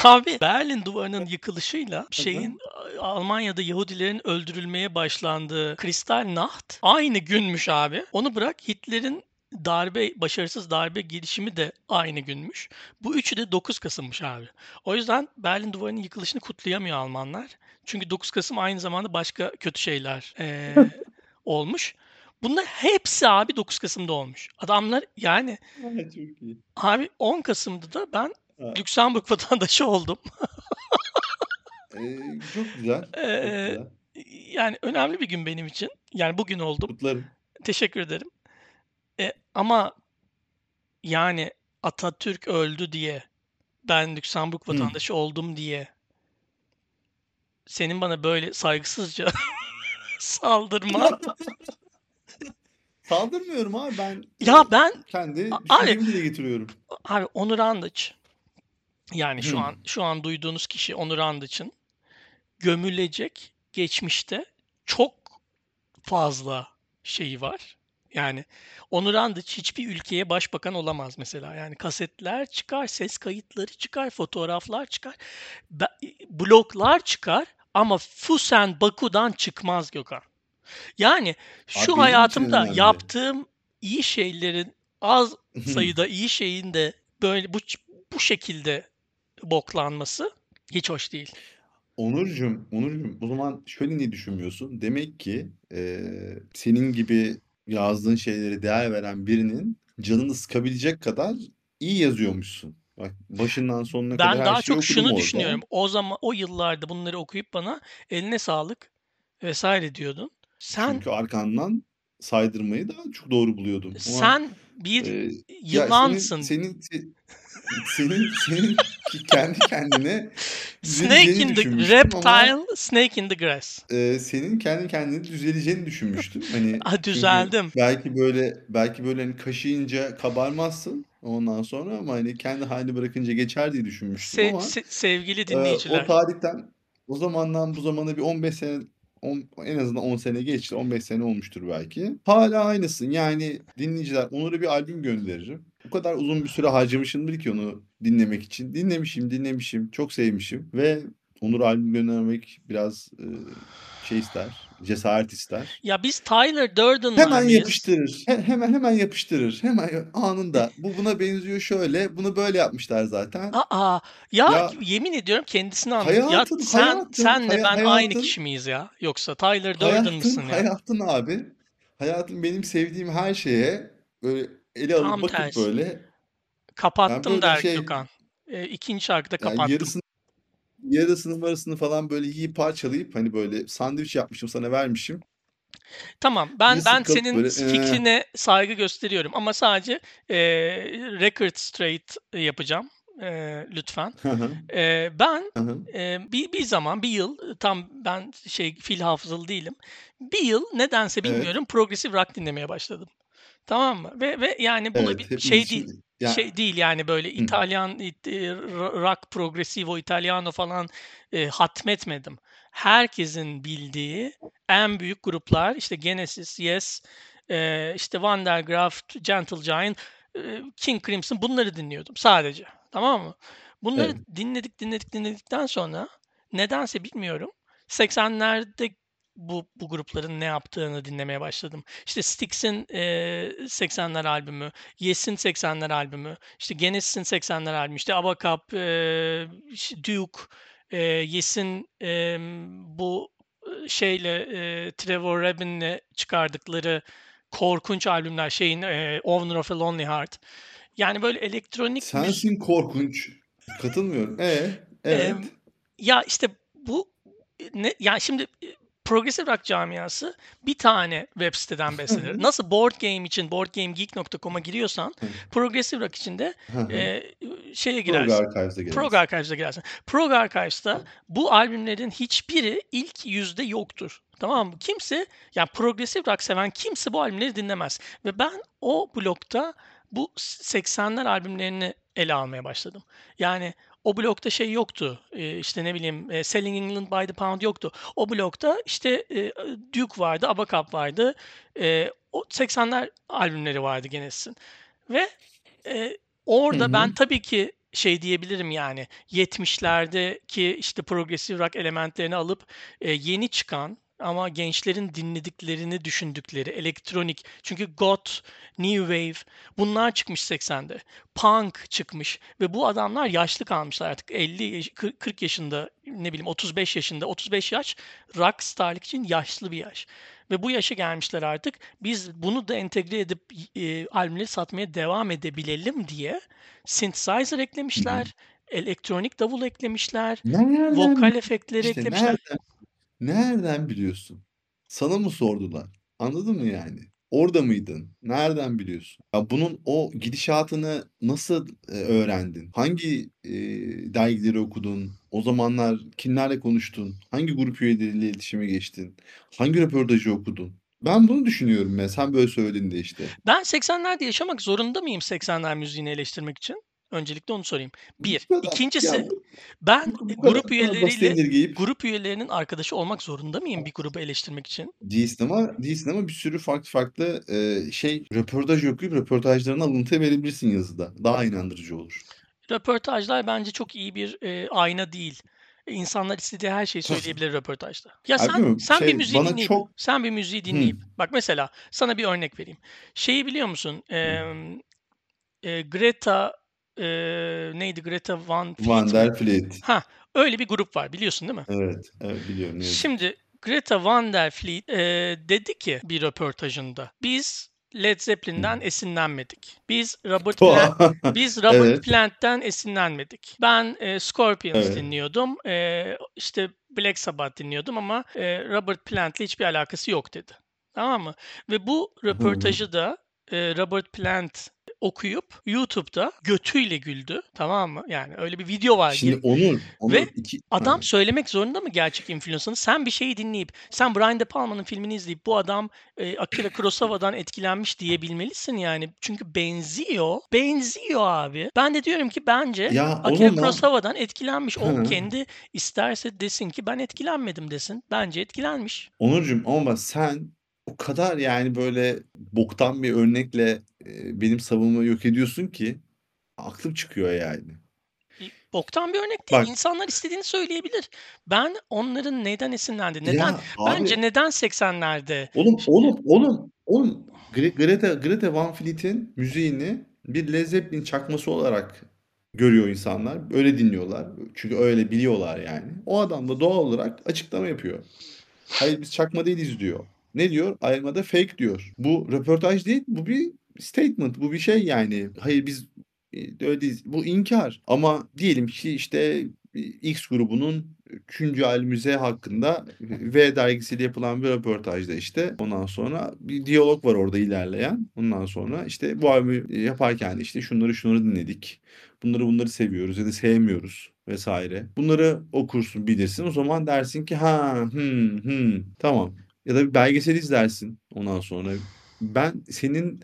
Abi Berlin duvarının yıkılışıyla şeyin Almanya'da Yahudilerin öldürülmeye başlandığı Kristallnacht aynı günmüş abi. Onu bırak Hitler'in darbe başarısız darbe girişimi de aynı günmüş. Bu üçü de 9 Kasım'mış abi. O yüzden Berlin duvarının yıkılışını kutlayamıyor Almanlar. Çünkü 9 Kasım aynı zamanda başka kötü şeyler eee, <laughs> olmuş. Bunlar hepsi abi 9 Kasım'da olmuş. Adamlar yani abi 10 Kasım'da da ben Ha, Lüksemburg vatandaşı oldum. e, çok güzel. <laughs> Çok güzel. yani önemli bir gün benim için. Yani bugün oldum. Kutlarım. Teşekkür ederim. Ama yani Atatürk öldü diye ben Lüksemburg vatandaşı oldum diye senin bana böyle saygısızca <laughs> saldırman. <laughs> Saldırmıyorum abi ben Ya ben kendi abi dile getiriyorum. abi Onur Andıç yani şu Hı. an şu an duyduğunuz kişi Onur Andıç'ın gömülecek geçmişte çok fazla şeyi var. Yani Onur Andıç hiçbir ülkeye başbakan olamaz mesela. Yani kasetler çıkar, ses kayıtları çıkar, fotoğraflar çıkar, bloklar çıkar ama Fusen Baku'dan çıkmaz Gökhan. Yani Abi şu için hayatımda yaptığım iyi şeylerin az <laughs> sayıda iyi şeyin de böyle bu bu şekilde boklanması hiç hoş değil. Onurcuğum, Onurcuğum o zaman şöyle niye düşünmüyorsun? Demek ki e, senin gibi yazdığın şeylere değer veren birinin canını sıkabilecek kadar iyi yazıyormuşsun. Bak başından sonuna kadar Ben her daha şeyi çok okudum şunu orada. düşünüyorum. O zaman o yıllarda bunları okuyup bana eline sağlık vesaire diyordun. Sen Çünkü arkandan saydırmayı daha çok doğru buluyordum. Sen bir e, ya senin yılansın. senin se- senin senin <laughs> kendi kendine Snake in the düşünmüştüm ama reptile, snake in the grass. e, senin kendi kendine düzeleceğini düşünmüştüm. Hani <laughs> Ah çünkü düzeldim. belki böyle belki böyle hani kaşıyınca kabarmazsın ondan sonra ama hani kendi halini bırakınca geçer diye düşünmüştüm Se- ama se- sevgili e, o dinleyiciler. tarihten o zamandan bu zamana bir 15 sene on- en azından 10 sene geçti. 15 sene olmuştur belki. Hala aynısın. Yani dinleyiciler Onur'a bir albüm gönderirim. O kadar uzun bir süre harcamışımdır ki onu dinlemek için. Dinlemişim, dinlemişim. Çok sevmişim. Ve Onur albüm göndermek biraz e, şey ister. cesaret ister. Ya biz Tyler Durden'lar Hemen mıyız? yapıştırır. He- hemen hemen yapıştırır. Hemen anında. Bu buna benziyor şöyle. Bunu böyle yapmışlar zaten. Aa, ya, Ya yemin ediyorum kendisini anladım. Ya hayatın sen hayatın senle hay- ben aynı hayatın kişi miyiz ya? Yoksa Tyler Durden hayatın mısın ya? hayatın abi. Hayatın benim sevdiğim her şeye böyle ele alıp Tam bakıp tersi. böyle yani Kapattım böyle der şey Gökhan. Ee, ikinci şarkıda yani kapattım. yarısını yarısını marısını falan böyle yiyip parçalayıp hani böyle sandviç yapmışım sana vermişim. Tamam. Ben Bir ben senin böyle ee, fikrine saygı gösteriyorum ama sadece e, record straight yapacağım. E, lütfen. hı hı, E, ben hı hı. e, bir bir zaman bir yıl tam ben şey fil hafızalı değilim. Bir yıl nedense Evet. bilmiyorum progressive rock dinlemeye başladım. Tamam mı? Ve ve yani buna Evet. bir şey değil. için ya Şey değil yani böyle. İtalyan it- e, ro- rock progressivo Italiano falan e, hatmetmedim. Herkesin bildiği en büyük gruplar işte Genesis, Yes, e, işte Wandergraft, Gentle Giant, e, King Crimson bunları dinliyordum sadece. Tamam mı? Bunları Evet. dinledik dinledik dinledikten sonra nedense bilmiyorum 80'lerde bu bu grupların ne yaptığını dinlemeye başladım. İşte Styx'in e, 80'ler albümü, Yes'in 80'ler albümü, işte Genesis'in 80'ler albümü, işte Abacab, e, Duke, e, Yes'in e, bu e, şeyle e, Trevor Rabin'le çıkardıkları korkunç albümler, şeyin e, Owner of a Lonely Heart. Yani böyle elektronik Sensin korkunç. Katılmıyorum. E, Em, evet. ya işte bu ne yani şimdi progressive rock camiası bir tane web siteden beslenir. Nasıl board game için boardgamegeek.com'a giriyorsan Hı progressive rock için de e, şeye Prog girersin. Archives'e Prog girersin. Archives'a girersin. Prog Archives'ta bu albümlerin hiçbiri ilk yüzde yoktur. Tamam mı? Kimse yani progressive rock seven kimse bu albümleri dinlemez. Ve ben o blokta bu 80'ler albümlerini ele almaya başladım. Yani o blokta şey yoktu. e, işte ne bileyim e, Selling England by the Pound yoktu. O blokta işte e, Duke vardı, Abacab vardı. E, o 80'ler albümleri vardı Genesis'in. Ve e, orada ben hı. tabii ki şey diyebilirim yani 70'lerdeki işte progressive rock elementlerini alıp e, yeni çıkan ama gençlerin dinlediklerini düşündükleri elektronik çünkü goth, new wave bunlar çıkmış 80'de. Punk çıkmış ve bu adamlar yaşlı kalmışlar artık 50 yaş- 40 40 yaşında ne bileyim 35 yaşında 35 yaş rockstarlık için yaşlı bir yaş. Ve bu yaşa gelmişler artık. Biz bunu da entegre edip e, albümleri satmaya devam edebilelim diye synthesizer eklemişler, elektronik davul eklemişler, Nereden vokal efektleri işte eklemişler. nereden nereden biliyorsun? Sana mı sordular? Anladın mı yani? Orada mıydın? Nereden biliyorsun? Ya bunun o gidişatını nasıl e, öğrendin? Hangi e, dergileri okudun? O zamanlar kimlerle konuştun? Hangi grup üyeleriyle iletişime geçtin? Hangi röportajı okudun? Ben bunu düşünüyorum ya. Sen böyle söylediğinde işte. Ben 80'lerde yaşamak zorunda mıyım 80'ler müziğini eleştirmek için? Öncelikle onu sorayım. Bir. İkincisi ben bu, bu kadar, grup üyeleriyle grup üyelerinin arkadaşı olmak zorunda mıyım bir grubu eleştirmek için? değilsin ama değilsin ama bir sürü farklı farklı e, şey röportaj okuyup röportajlarına alıntı verebilirsin yazıda. Daha inandırıcı olur. Röportajlar bence çok iyi bir e, ayna değil. E, İnsanlar istediği her şeyi söyleyebilir <laughs> röportajda. Ya Abi sen bilmiyorum sen bir şey müziği bana dinleyip çok sen bir müziği dinleyip bak mesela sana bir örnek vereyim. Şeyi biliyor musun? E, e, Greta e, neydi? Greta Van Fleet Van der Fleet. Ha, öyle bir grup var biliyorsun değil mi? Evet, evet biliyorum yazık. Şimdi Greta Van der Fleet e, dedi ki bir röportajında biz Led. Zeppelin'den esinlenmedik. Biz Robert <laughs> Plant biz Robert Evet, Plant'ten esinlenmedik. Ben e, Scorpions evet. dinliyordum. E, işte Black Sabbath dinliyordum ama e, Robert Plant'le hiçbir alakası yok dedi. Tamam mı? Ve bu röportajı da e, Robert Plant okuyup YouTube'da götüyle güldü. Tamam mı? Yani öyle bir video var. Şimdi Onur, Onur ve iki adam söylemek zorunda mı gerçek influencer'ını? Sen bir şeyi dinleyip, sen Brian De Palma'nın filmini izleyip bu adam e, Akira Kurosawa'dan etkilenmiş diyebilmelisin yani. Çünkü benziyor. Benziyor abi. Ben de diyorum ki bence Ya Akira onunla Kurosawa'dan etkilenmiş. O Hı. kendi isterse desin ki ben etkilenmedim desin. Bence etkilenmiş. Onurcuğum ama sen o kadar yani böyle boktan bir örnekle benim savunmayı yok ediyorsun ki aklım çıkıyor yani. boktan bir örnek değil. Bak. İnsanlar istediğini söyleyebilir. Ben onların neden esinlendi? Neden? Ya Bence abi neden 80'lerde? oğlum Şimdi oğlum oğlum oğlum Gre- Greta Greta Van Fleet'in müziğini bir Led Zeppelin çakması olarak görüyor insanlar. Öyle dinliyorlar. Çünkü öyle biliyorlar yani. O adam da doğal olarak açıklama yapıyor. Hayır biz çakma değiliz diyor. Ne diyor? Ayırmada fake diyor. Bu röportaj değil, bu bir statement, bu bir şey yani. Hayır biz e, öyle değiliz. Bu inkar. Ama diyelim ki işte e, X grubunun 3. albümüze hakkında V dergisiyle yapılan bir röportajda işte ondan sonra bir diyalog var orada ilerleyen. Ondan sonra işte bu albümü yaparken de işte şunları şunları dinledik. Bunları bunları seviyoruz ya da sevmiyoruz vesaire. Bunları okursun bilirsin. O zaman dersin ki ha hmm, hmm, tamam. Ya da bir belgesel izlersin ondan sonra. Ben senin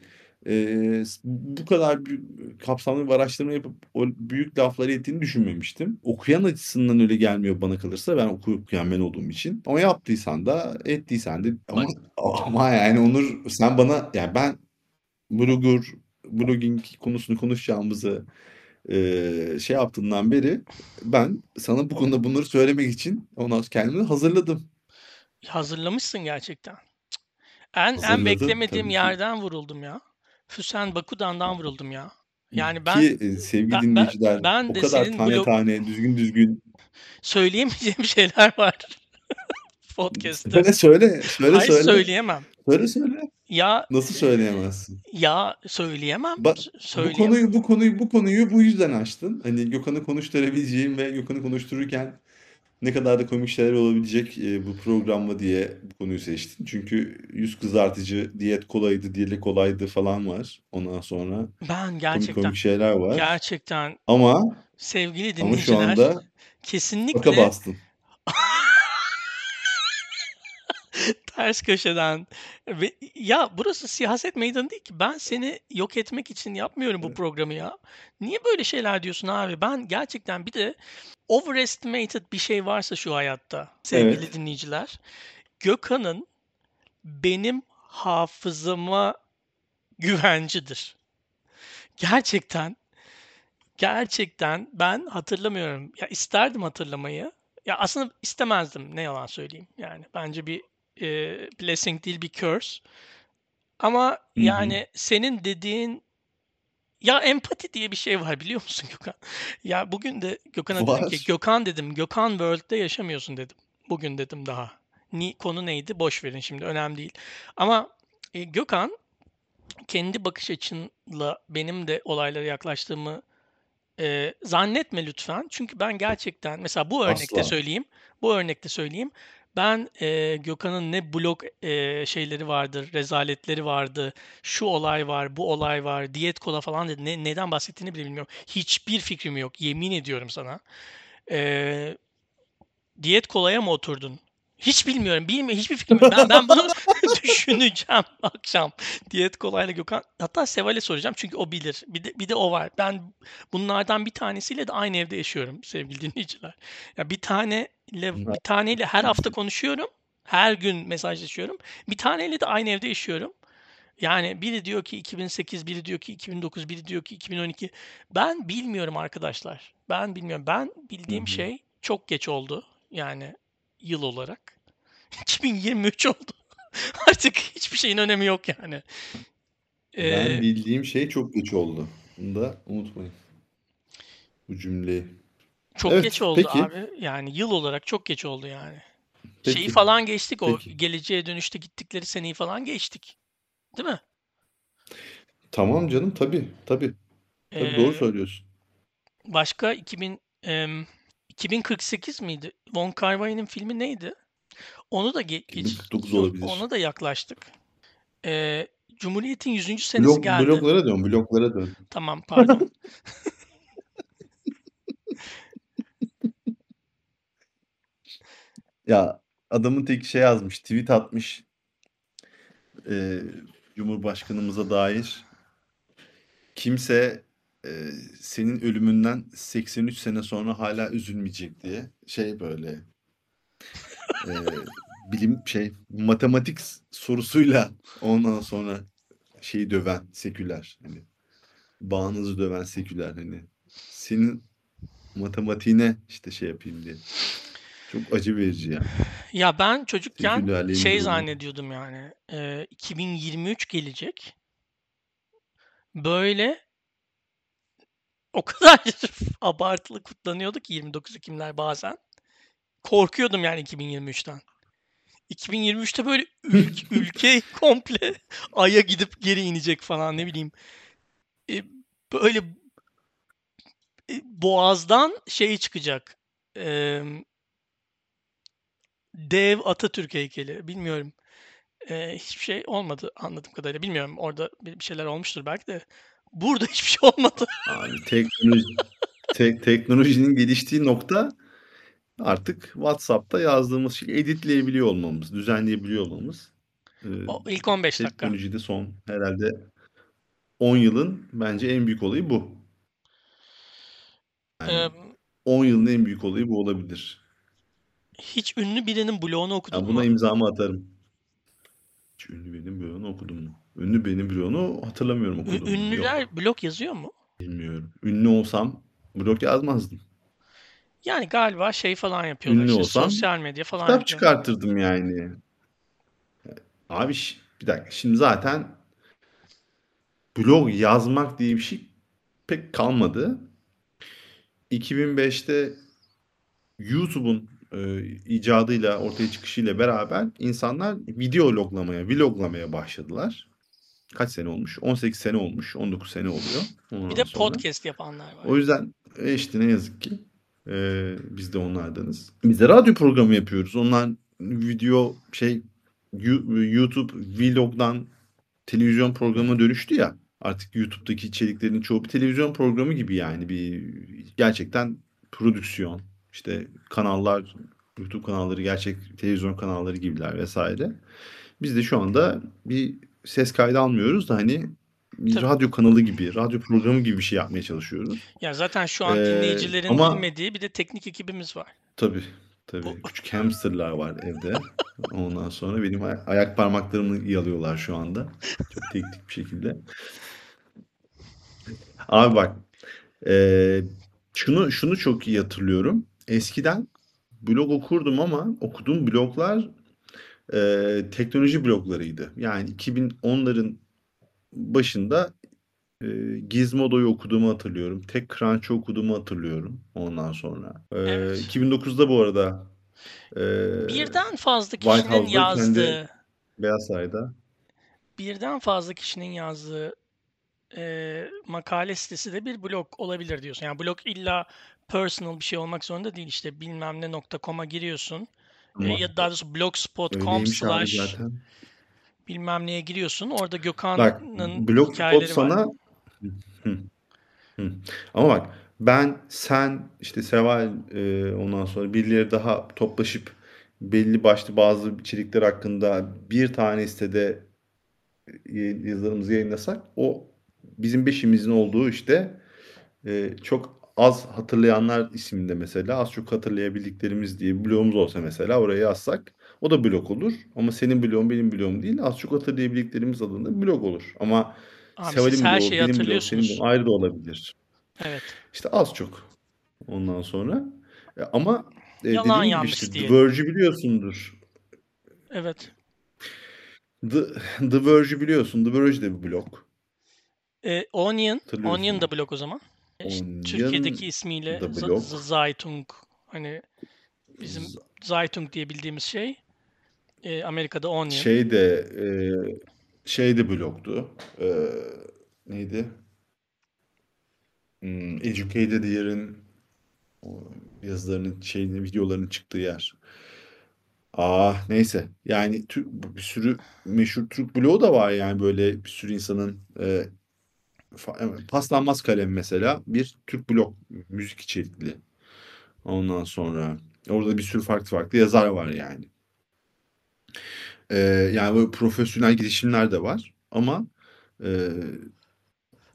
e, bu kadar büyük, kapsamlı bir araştırma yapıp o büyük lafları ettiğini düşünmemiştim. Okuyan açısından öyle gelmiyor bana kalırsa ben okuyup okuyan ben olduğum için. Ama yaptıysan da ettiysen de ama, ama yani Onur sen bana yani ben blogger blogging konusunu konuşacağımızı e, şey yaptığından beri ben sana bu konuda bunları söylemek için ondan sonra kendimi hazırladım. Hazırlamışsın gerçekten. Cık. En en Hazırladım beklemediğim tabii ki. yerden vuruldum ya. Füsen Bakudan'dan vuruldum ya. Yani ben Ki e, sevgili ben ben, dinleyiciler ben o de kadar senin tane blog tane düzgün düzgün söyleyemeyeceğim <laughs> şeyler var podcast'te. söyle söyle söyle Hayır söyle söyleyemem. söyle söyle Ya nasıl söyleyemezsin? ya söyleyemem. Bak S- bu Söyleyemem. konuyu bu konuyu bu konuyu bu yüzden açtın. Hani Gökhan'ı konuşturabileceğim ve Gökhan'ı konuştururken ne kadar da komik şeyler olabilecek e, bu programla diye bu konuyu seçtin. Çünkü yüz kızartıcı, diyet kolaydı, diyet kolaydı falan var. Ondan sonra Ben komik gerçekten komik şeyler var. gerçekten Ama sevgili ama şu dinleyiciler anda kesinlikle bastın. <laughs> ters köşeden ve ya burası siyaset meydanı değil ki. Ben seni yok etmek için yapmıyorum bu programı ya. Niye böyle şeyler diyorsun abi? Ben gerçekten bir de overestimated bir şey varsa şu hayatta sevgili Evet. dinleyiciler. Gökhan'ın benim hafızama güvencidir. Gerçekten gerçekten ben hatırlamıyorum. Ya isterdim hatırlamayı. Ya aslında istemezdim ne yalan söyleyeyim. Yani bence bir e, blessing değil bir curse. Ama Hı hı. yani senin dediğin ya empati diye bir şey var biliyor musun Gökhan? Ya bugün de Gökhan'a dedim ki Var. Gökhan dedim Gökhan World'de yaşamıyorsun dedim. Bugün dedim daha. Ni, konu neydi? Boş verin şimdi önemli değil. Ama e, Gökhan kendi bakış açınla benim de olaylara yaklaştığımı e, zannetme lütfen. Çünkü ben gerçekten mesela bu örnekte Asla. söyleyeyim. Bu örnekte söyleyeyim. Ben e, Gökhan'ın ne blog e, şeyleri vardır, rezaletleri vardı, şu olay var, bu olay var, diyet kola falan dedi. Ne, neden bahsettiğini bile bilmiyorum. Hiçbir fikrim yok. Yemin ediyorum sana. E, diyet kolaya mı oturdun? Hiç bilmiyorum. Bilmiyorum. Hiçbir fikrim yok. Ben, ben bunu <laughs> düşüneceğim <laughs> akşam. Diyet kolayla Gökhan. Hatta Seval'e soracağım çünkü o bilir. Bir de, bir de o var. Ben bunlardan bir tanesiyle de aynı evde yaşıyorum <laughs> sevgili dinleyiciler. Ya bir taneyle bir taneyle her hafta konuşuyorum. Her gün mesajlaşıyorum. Bir taneyle de aynı evde yaşıyorum. Yani biri diyor ki 2008, biri diyor ki 2009, biri diyor ki 2012. Ben bilmiyorum arkadaşlar. Ben bilmiyorum. Ben bildiğim şey çok geç oldu. Yani yıl olarak. 2023 oldu. <laughs> Artık hiçbir şeyin önemi yok yani. Ben Ee, bildiğim şey çok geç oldu. Bunu da unutmayın. Bu cümleyi. çok Evet, geç oldu peki. abi. Yani yıl olarak çok geç oldu yani. Şeyi Peki. falan geçtik o Peki. geleceğe dönüşte gittikleri seneyi falan geçtik. Değil mi? Tamam canım tabii tabii. Tabii doğru Ee, söylüyorsun. başka 2000 em, 2048 miydi? Von Kar Wai'nin filmi neydi? Onu da ge- geç 2049 yok, olabilir. ona da yaklaştık. Ee, Cumhuriyet'in 100. senesi Blok, geldi. bloklara dön, bloklara dön. Tamam, pardon. <laughs> Ya adamın tek şey yazmış, tweet atmış e, Cumhurbaşkanımıza dair. Kimse e, senin ölümünden 83 sene sonra hala üzülmeyecek diye. Şey böyle e, bilim şey matematik sorusuyla ondan sonra şeyi döven seküler hani bağınızı döven seküler hani senin matematiğine işte şey yapayım diye. Çok acı verici yani. Ya ben çocukken şey durumu. zannediyordum yani. e, 2023 gelecek. Böyle o kadar <laughs> abartılı kutlanıyordu ki 29 Ekimler bazen. Korkuyordum yani 2023'ten. 2023'te böyle ül- <laughs> ülke komple Ay'a gidip geri inecek falan ne bileyim. E, böyle e, Boğaz'dan şey çıkacak. E, dev Atatürk heykeli. Bilmiyorum. E, hiçbir şey olmadı anladığım kadarıyla. Bilmiyorum orada bir şeyler olmuştur belki de. Burada hiçbir şey olmadı. Abi teknoloji, <laughs> te- teknolojinin geliştiği nokta artık WhatsApp'ta yazdığımız şeyi editleyebiliyor olmamız, düzenleyebiliyor olmamız. Ee, O ilk 15 dakika. teknolojide son herhalde 10 yılın bence en büyük olayı bu. Yani E, 10 yılın en büyük olayı bu olabilir. hiç ünlü birinin blogunu okudun Ya buna mu? imzamı atarım. Hiç ünlü benim bloğunu okudum mu? Ünlü benim bloğunu hatırlamıyorum okudum? Ünlüler Yok. blog yazıyor mu? Bilmiyorum. Ünlü olsam blog yazmazdım. Yani galiba şey falan yapıyorlar Ünlü işte olsam sosyal medya falan kitap yapıyor. çıkartırdım yani. Abi bir dakika şimdi zaten blog yazmak diye bir şey pek kalmadı. 2005'te YouTube'un e, icadıyla ortaya çıkışıyla beraber insanlar video loglamaya, vloglamaya başladılar. Kaç sene olmuş? 18 sene olmuş. 19 sene oluyor. Bir Ondan de sonra. podcast yapanlar var. O yüzden e, işte ne yazık ki e, biz de onlardanız. Biz de radyo programı yapıyoruz. Onlar video şey YouTube vlogdan televizyon programına dönüştü ya. Artık YouTube'daki içeriklerin çoğu bir televizyon programı gibi yani bir gerçekten prodüksiyon. İşte kanallar YouTube kanalları gerçek televizyon kanalları gibiler vesaire. Biz de şu anda bir ses kaydı almıyoruz da hani bir Tabii. radyo kanalı gibi, radyo programı gibi bir şey yapmaya çalışıyoruz. Ya zaten şu an Ee, dinleyicilerin ama- bilmediği bir de teknik ekibimiz var. Tabii. Tabii. Bu- Küçük hamsterlar var evde. <laughs> Ondan sonra benim ay- ayak parmaklarımı yalıyorlar şu anda. Çok teknik bir şekilde. Abi bak. eee, şunu şunu çok iyi hatırlıyorum. Eskiden blog okurdum ama okuduğum bloglar eee, teknoloji bloglarıydı. Yani 2010'ların başında eee, Gizmodo'yu okuduğumu hatırlıyorum. TechCrunch'ı okuduğumu hatırlıyorum ondan sonra. Eee, Evet. 2009'da bu arada eee, Birden fazla kişinin yazdığı, Beyaz Saray'da birden fazla kişinin yazdığı e, makale sitesi de bir blog olabilir diyorsun. Yani blog illa personal bir şey olmak zorunda değil. İşte bilmem ne nokta.com'a giriyorsun. E, ama ya daha doğrusu blogspot.com slash zaten. Bilmem neye giriyorsun. Orada Gökhan'ın Blogspot hikayeleri var. sana Hı, hı. Ama bak ben sen işte Seval e, ondan sonra birileri daha toplaşıp belli başlı bazı içerikler hakkında bir tane sitede e, yazılarımızı yayınlasak o bizim beşimizin olduğu işte e, çok az hatırlayanlar isminde mesela az çok hatırlayabildiklerimiz diye blogumuz olsa mesela oraya yazsak o da blog olur. Ama senin blogun benim blogum değil az çok hatırlayabildiklerimiz adında blog olur. Ama Abi Seval'in bloğu, şeyi benim bloğum, senin bloğun ayrı da olabilir. Evet. İşte az çok ondan sonra. E, ama e, Yalan dediğim gibi işte The diyelim. Verge'i biliyorsundur. Evet. The, The Verge'i biliyorsun. The Verge de bir blog. E, Onion. Onion da blog o zaman. E, işte Onion Türkiye'deki ismiyle Zeitung. Hani bizim Z- Zeitung diye bildiğimiz şey. E, Amerika'da Onion. Şey de e, şey de blogdu. E, neydi? Hmm, Educated Year'in yazılarının şeyini videolarının çıktığı yer. Ah neyse. Yani bir sürü meşhur Türk bloğu da var yani böyle bir sürü insanın e, fa- paslanmaz kalem mesela bir Türk blog müzik içerikli. Ondan sonra orada bir sürü farklı farklı yazar var yani. E, yani böyle profesyonel girişimler de var ama e,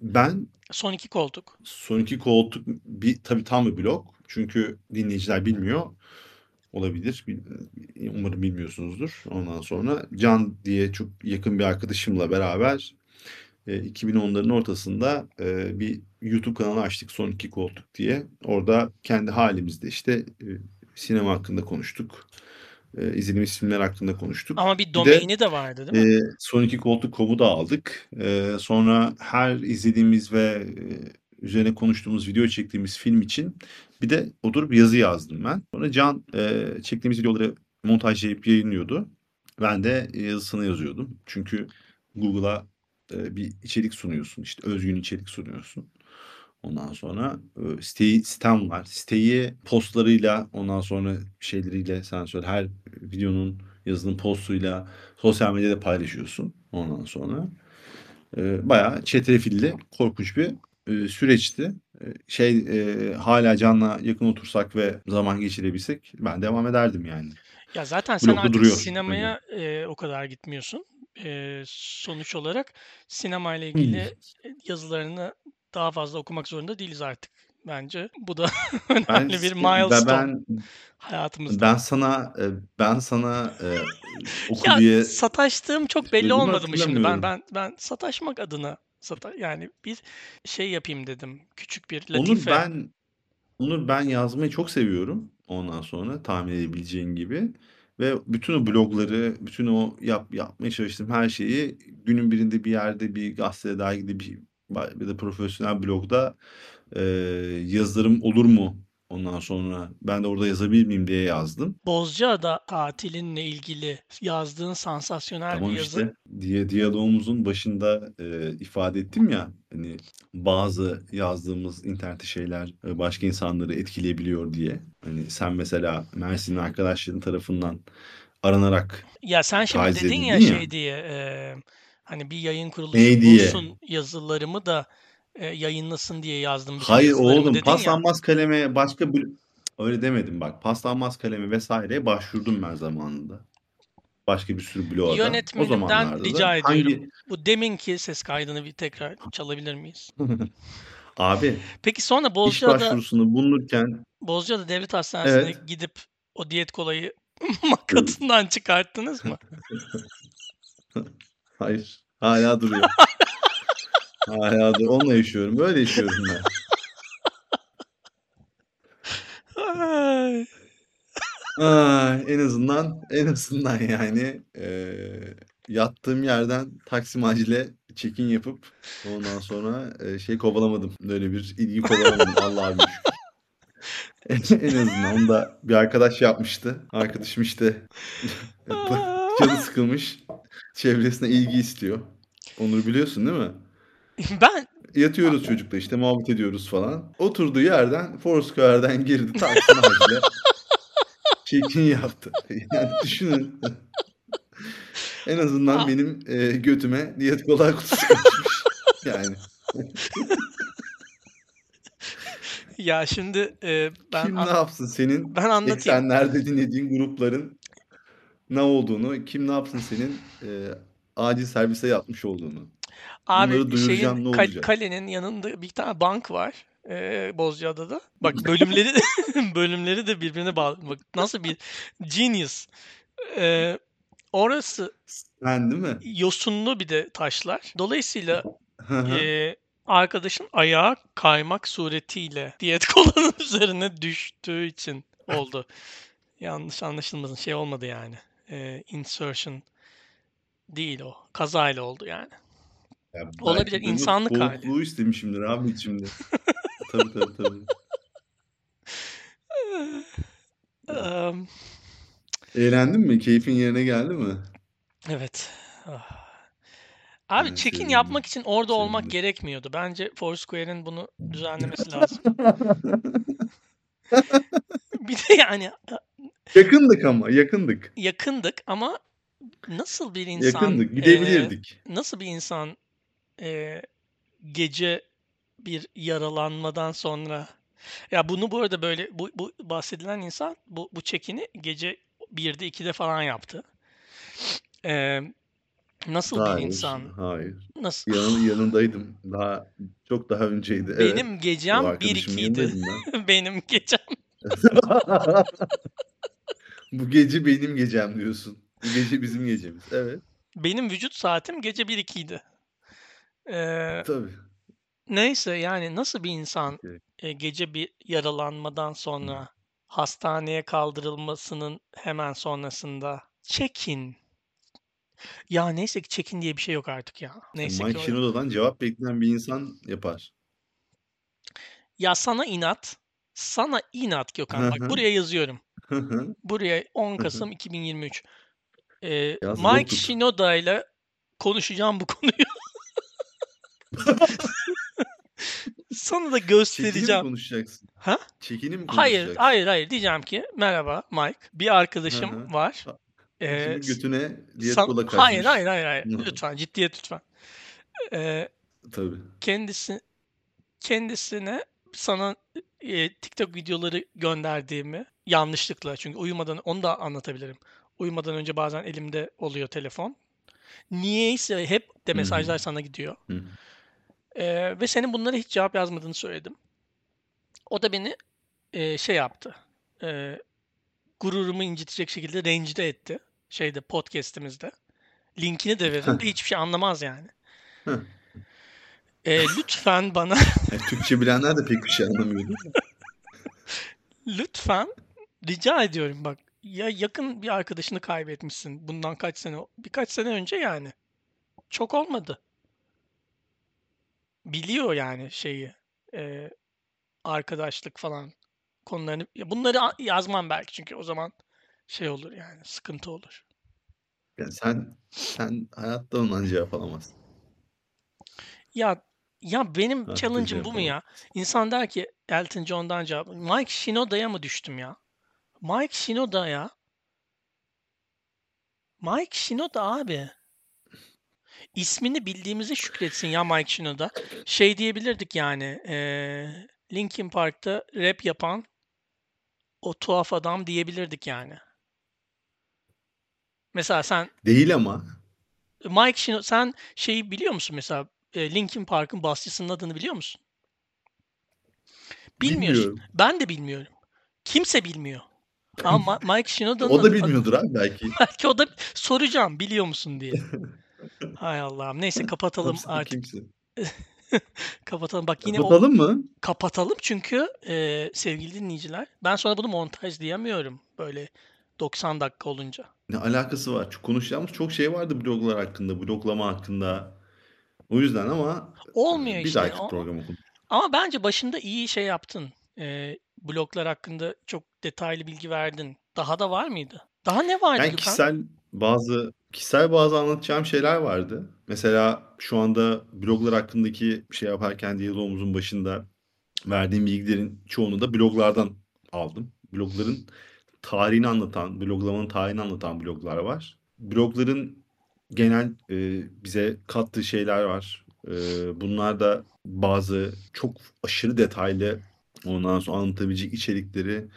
ben Son iki koltuk. Son iki koltuk bir tabii tam bir blog. Çünkü dinleyiciler bilmiyor. Olabilir. Bil- Umarım bilmiyorsunuzdur. Ondan sonra Can diye çok yakın bir arkadaşımla beraber e, 2010'ların ortasında bir YouTube kanalı açtık Son iki Koltuk diye. Orada kendi halimizde işte sinema hakkında konuştuk. E, izlediğimiz filmler hakkında konuştuk. Ama bir Bir de domaini de vardı değil mi? e, Son iki Koltuk.com'u da aldık. E, sonra her izlediğimiz ve e, üzerine konuştuğumuz, video çektiğimiz film için bir de oturup yazı yazdım ben. Sonra Can e, çektiğimiz videoları montajlayıp yayınlıyordu. Ben de yazısını yazıyordum. Çünkü Google'a e, bir içerik sunuyorsun. işte özgün içerik sunuyorsun. Ondan sonra siteyi, sitem var. Siteyi postlarıyla ondan sonra şeyleriyle sen söyle her videonun yazının postuyla sosyal medyada paylaşıyorsun. Ondan sonra e, bayağı çetrefilli korkunç bir e, süreçti. E, şey e, hala Can'la yakın otursak ve zaman geçirebilsek ben devam ederdim yani. Ya zaten sen Blogda artık duruyor. sinemaya e, o kadar gitmiyorsun. E, sonuç olarak sinemayla Hmm. ilgili e, yazılarını daha fazla okumak zorunda değiliz artık. Bence bu da <laughs> Ben önemli bir ben milestone ben hayatımızda. ben sana e, ben sana e, <laughs> oku Ya diye sataştığım çok belli olmadı mı şimdi? Ben ben ben sataşmak adına sata yani bir şey yapayım dedim. Küçük bir Onur latife. ben Onur ben yazmayı çok seviyorum. Ondan sonra tahmin edebileceğin gibi ve bütün o blogları, bütün o yap, yapmaya çalıştığım her şeyi günün birinde bir yerde bir gazetede dergide bir bir de profesyonel blogda e, yazarım olur mu? Ondan sonra ben de orada yazabilir miyim diye yazdım. Bozcaada tatilinle ilgili yazdığın sansasyonel bir Tamam yazı. işte diye diyalogumuzun başında e, ifade ettim ya hani bazı yazdığımız internette şeyler e, başka insanları etkileyebiliyor diye. Hani sen mesela Mersin'in arkadaşların tarafından aranarak Ya sen şimdi dedin ya ya. şey diye e, hani bir yayın kuruluşu Ne diye? bulsun yazılarımı da e, yayınlasın diye yazdım Hayır oğlum dedin ya. paslanmaz kaleme başka öyle demedim bak. Paslanmaz kaleme vesaireye başvurdum ben zamanında. Başka bir sürü bloğa da. O Yönetmenimden zamanlarda da rica ediyorum. hangi Bu deminki ses kaydını bir tekrar çalabilir miyiz? <laughs> abi Peki sonra iş Bozcaada başvurusunu bulunurken Bozcaada Devlet Hastanesi'ne evet gidip o diyet kolayı <laughs> makatından çıkarttınız mı? <laughs> Hayır. Hala duruyor. <laughs> Hala duruyor. Onunla yaşıyorum. Böyle yaşıyorum ben. Ay. Ay, en azından en azından yani eee, yattığım yerden Taksim Acil'e check-in yapıp ondan sonra eee, şey kovalamadım. Böyle bir ilgi kovalamadım. Allah'a şükür. En azından onu da bir arkadaş yapmıştı. Arkadaşım işte canı sıkılmış. Çevresine ilgi istiyor. Onur biliyorsun değil mi? <laughs> Ben Yatıyoruz çocukla işte muhabbet ediyoruz falan. Oturduğu yerden Foursquare'den girdi Taksim Acil'e. Check-in yaptı. Yani düşünün. <laughs> En azından Ah. benim e, götüme diyet kolay kutusu kaçmış. <laughs> Yani ya şimdi e, ben kim ne yapsın senin ben anlatayım. eksenlerde dinlediğin grupların ne olduğunu, kim ne yapsın senin e, acil servise yatmış olduğunu. Abi Bunları duyuracağım şeyin ne kal- olacak? kalenin yanında bir tane bank var. E, Bozcaada'da. Bak bölümleri <laughs> bölümleri de birbirine bağlı. Bak nasıl bir genius. E, orası Sen değil mi? yosunlu bir de taşlar. Dolayısıyla e, arkadaşın ayağı kaymak suretiyle diyet <laughs> kolanın üzerine düştüğü için oldu. Yanlış anlaşılmasın şey olmadı yani. E, insertion değil o. Kazayla oldu yani. Ya Olabilir bu insanlık hali. soğukluğu <laughs> istemişimdir abi şimdi. <laughs> Tabii tabii tabii. <laughs> Eee, Eğlendin mi? Keyfin yerine geldi mi? evet. Ah. Abi Ben check-in yapmak için orada olmak Sevindim. gerekmiyordu. Bence Foursquare'in bunu düzenlemesi lazım. Bir de yani Yakındık ama yakındık. yakındık ama nasıl bir insan Yakındık. Gidebilirdik. nasıl bir insan eee, gece bir yaralanmadan sonra ya bunu bu arada böyle bu, bu bahsedilen insan bu bu check-in'i gece 1'de 2'de falan yaptı. Eee, nasıl bir Hayır, insan hayır. nasıl Yanın, <laughs> yanındaydım. Daha çok daha önceydi. Evet. benim O gecem 1 arkadaşımın 2'ydi. yanındaydım ben. <laughs> benim gecem <laughs> Bu gece benim gecem diyorsun. Bu gece bizim gecemiz. Evet. benim vücut saatim gece 1 2'ydi. Eee, Tabii. neyse yani nasıl bir insan e, gece bir yaralanmadan Hı. sonra hastaneye kaldırılmasının hemen sonrasında check-in. Ya neyse ki check-in diye bir şey yok artık ya. İşte Neyse ki Mike o yok. Shinoda'dan cevap bekleyen bir insan yapar. Ya sana inat. Sana inat Gökhan. Hı Bak hı. buraya yazıyorum. Hı hı. Buraya 10 Hı hı. Kasım 2023. Eee, Yaz not Mike. Shinoda ile konuşacağım bu <laughs> konuyu. Sana da Çekini mi göstereceğim. konuşacaksın? Ha? Çekini mi Hayır, konuşacaksın? hayır, hayır. Diyeceğim ki merhaba Mike. Bir arkadaşım hı. var. Kimin s- götüne diğer san- kola hayır, kaçmış. hayır, hayır, hayır. Hı hı. Lütfen ciddiyet lütfen. Eee, Tabii. kendisi kendisine sana e, TikTok videoları gönderdiğimi yanlışlıkla çünkü uyumadan onu da anlatabilirim. Uyumadan önce bazen elimde oluyor telefon. Niyeyse hep de mesajlar sana gidiyor. Eee, ve senin bunlara hiç cevap yazmadığını söyledim. O da beni eee, şey yaptı. Eee, gururumu incitecek şekilde rencide etti. Şeyde podcast'imizde. Linkini de veririm de hiçbir şey anlamaz yani. Eee, lütfen bana Yani <laughs> Türkçe bilenler de pek bir şey anlamıyordu. <laughs> lütfen rica ediyorum bak. Ya yakın bir arkadaşını kaybetmişsin. Bundan kaç sene birkaç sene önce yani. Çok olmadı. Biliyor yani şeyi. eee, arkadaşlık falan konularını. Ya bunları yazmam belki çünkü o zaman şey olur yani sıkıntı olur. Yani sen sen hayatta ondan cevap alamazsın. Ya ya benim Hayatta challenge'ım bu mu ya? İnsan der ki Elton John'dan cevap. Mike Shinoda'ya mı düştüm ya? Mike Shinoda ya. Mike Shinoda abi. İsmini bildiğimize şükretsin ya Mike Shinoda. Şey diyebilirdik yani. eee Linkin Park'ta rap yapan o tuhaf adam diyebilirdik yani. Mesela sen Değil ama. Mike Shinoda sen şeyi biliyor musun mesela e, Linkin Park'ın basçısının adını biliyor musun? Bilmiyorsun. Bilmiyorum. Ben de bilmiyorum. Kimse bilmiyor. Ama Ma- Mike Shinoda'nın O da bilmiyordur abi belki. <laughs> belki o da soracağım biliyor musun diye. <laughs> Hay Allah'ım. Neyse kapatalım artık. kimse. <laughs> Kapatalım. Bak yine o Kapatalım mı? kapatalım çünkü e, sevgili dinleyiciler ben sonra bunu montaj diyemiyorum böyle 90 dakika olunca. Ne alakası var? Konuşacağımız çok şey vardı bloglar hakkında, bloglama hakkında. O yüzden ama Olmuyor bir işte. dahaki O- programa konuş. Ama bence başında iyi şey yaptın. E, bloglar hakkında çok detaylı bilgi verdin. Daha da var mıydı? Daha ne vardı Yani Gökhan? kişisel bazı kişisel bazı anlatacağım şeyler vardı. Mesela şu anda bloglar hakkındaki şey yaparken diyalogumuzun başında verdiğim bilgilerin çoğunu da bloglardan aldım. Blogların tarihini anlatan, bloglamanın tarihini anlatan bloglar var. Blogların genel e, bize kattığı şeyler var. E, bunlar da bazı çok aşırı detaylı ondan sonra anlatabilecek içerikleri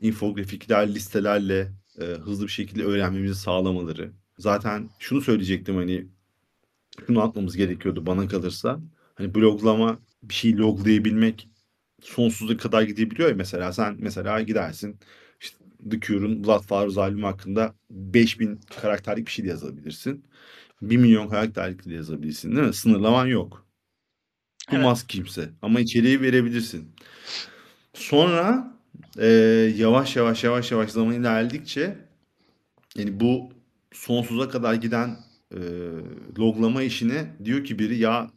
infografikler, listelerle e, hızlı bir şekilde öğrenmemizi sağlamaları. Zaten şunu söyleyecektim hani şunu atmamız gerekiyordu bana kalırsa. Hani bloglama bir şey loglayabilmek sonsuza kadar gidebiliyor ya mesela sen mesela gidersin işte The Cure'un Bloodflowers albümü hakkında 5000 karakterlik bir şey de yazabilirsin. 1 milyon karakterlik de yazabilirsin değil mi? Sınırlaman yok. Bulmaz kimse ama içeriği verebilirsin. Sonra e, yavaş yavaş yavaş yavaş zaman ilerledikçe yani bu sonsuza kadar giden e, loglama işini diyor ki biri ya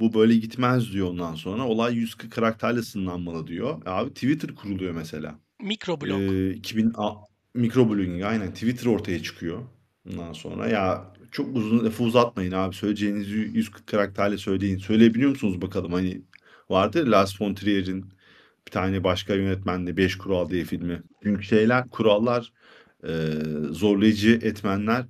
bu böyle gitmez diyor ondan sonra. Olay 140 karakterle sınırlanmalı diyor. Abi Twitter kuruluyor mesela. Mikroblog. Ee, 2000 a- mikroblogging aynen Twitter ortaya çıkıyor. Ondan sonra ya çok uzun lafı uzatmayın abi söyleyeceğinizi 140 karakterle söyleyin. Söyleyebiliyor musunuz bakalım hani vardı Lars von Trier'in bir tane başka yönetmenle 5 Kural diye filmi. Çünkü şeyler kurallar e, zorlayıcı etmenler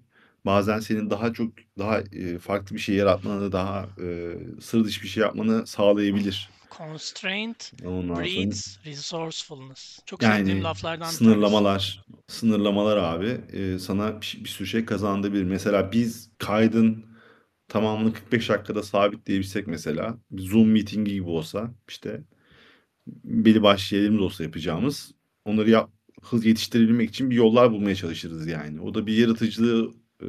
bazen senin daha çok daha e, farklı bir şey yaratmanı daha e, sır dışı bir şey yapmanı sağlayabilir. Constraint Ondan sonra breeds resourcefulness. Çok sevdiğim yani laflardan bir tanesi. sınırlamalar, sınırlamalar abi e, sana bir, bir sürü şey kazandırabilir. Mesela biz kaydın tamamını 45 dakikada sabitleyebilsek mesela bir Zoom meetingi gibi olsa işte belli başlı şeylerimiz olsa yapacağımız onları yap, hız yetiştirebilmek için bir yollar bulmaya çalışırız yani. O da bir yaratıcılığı e,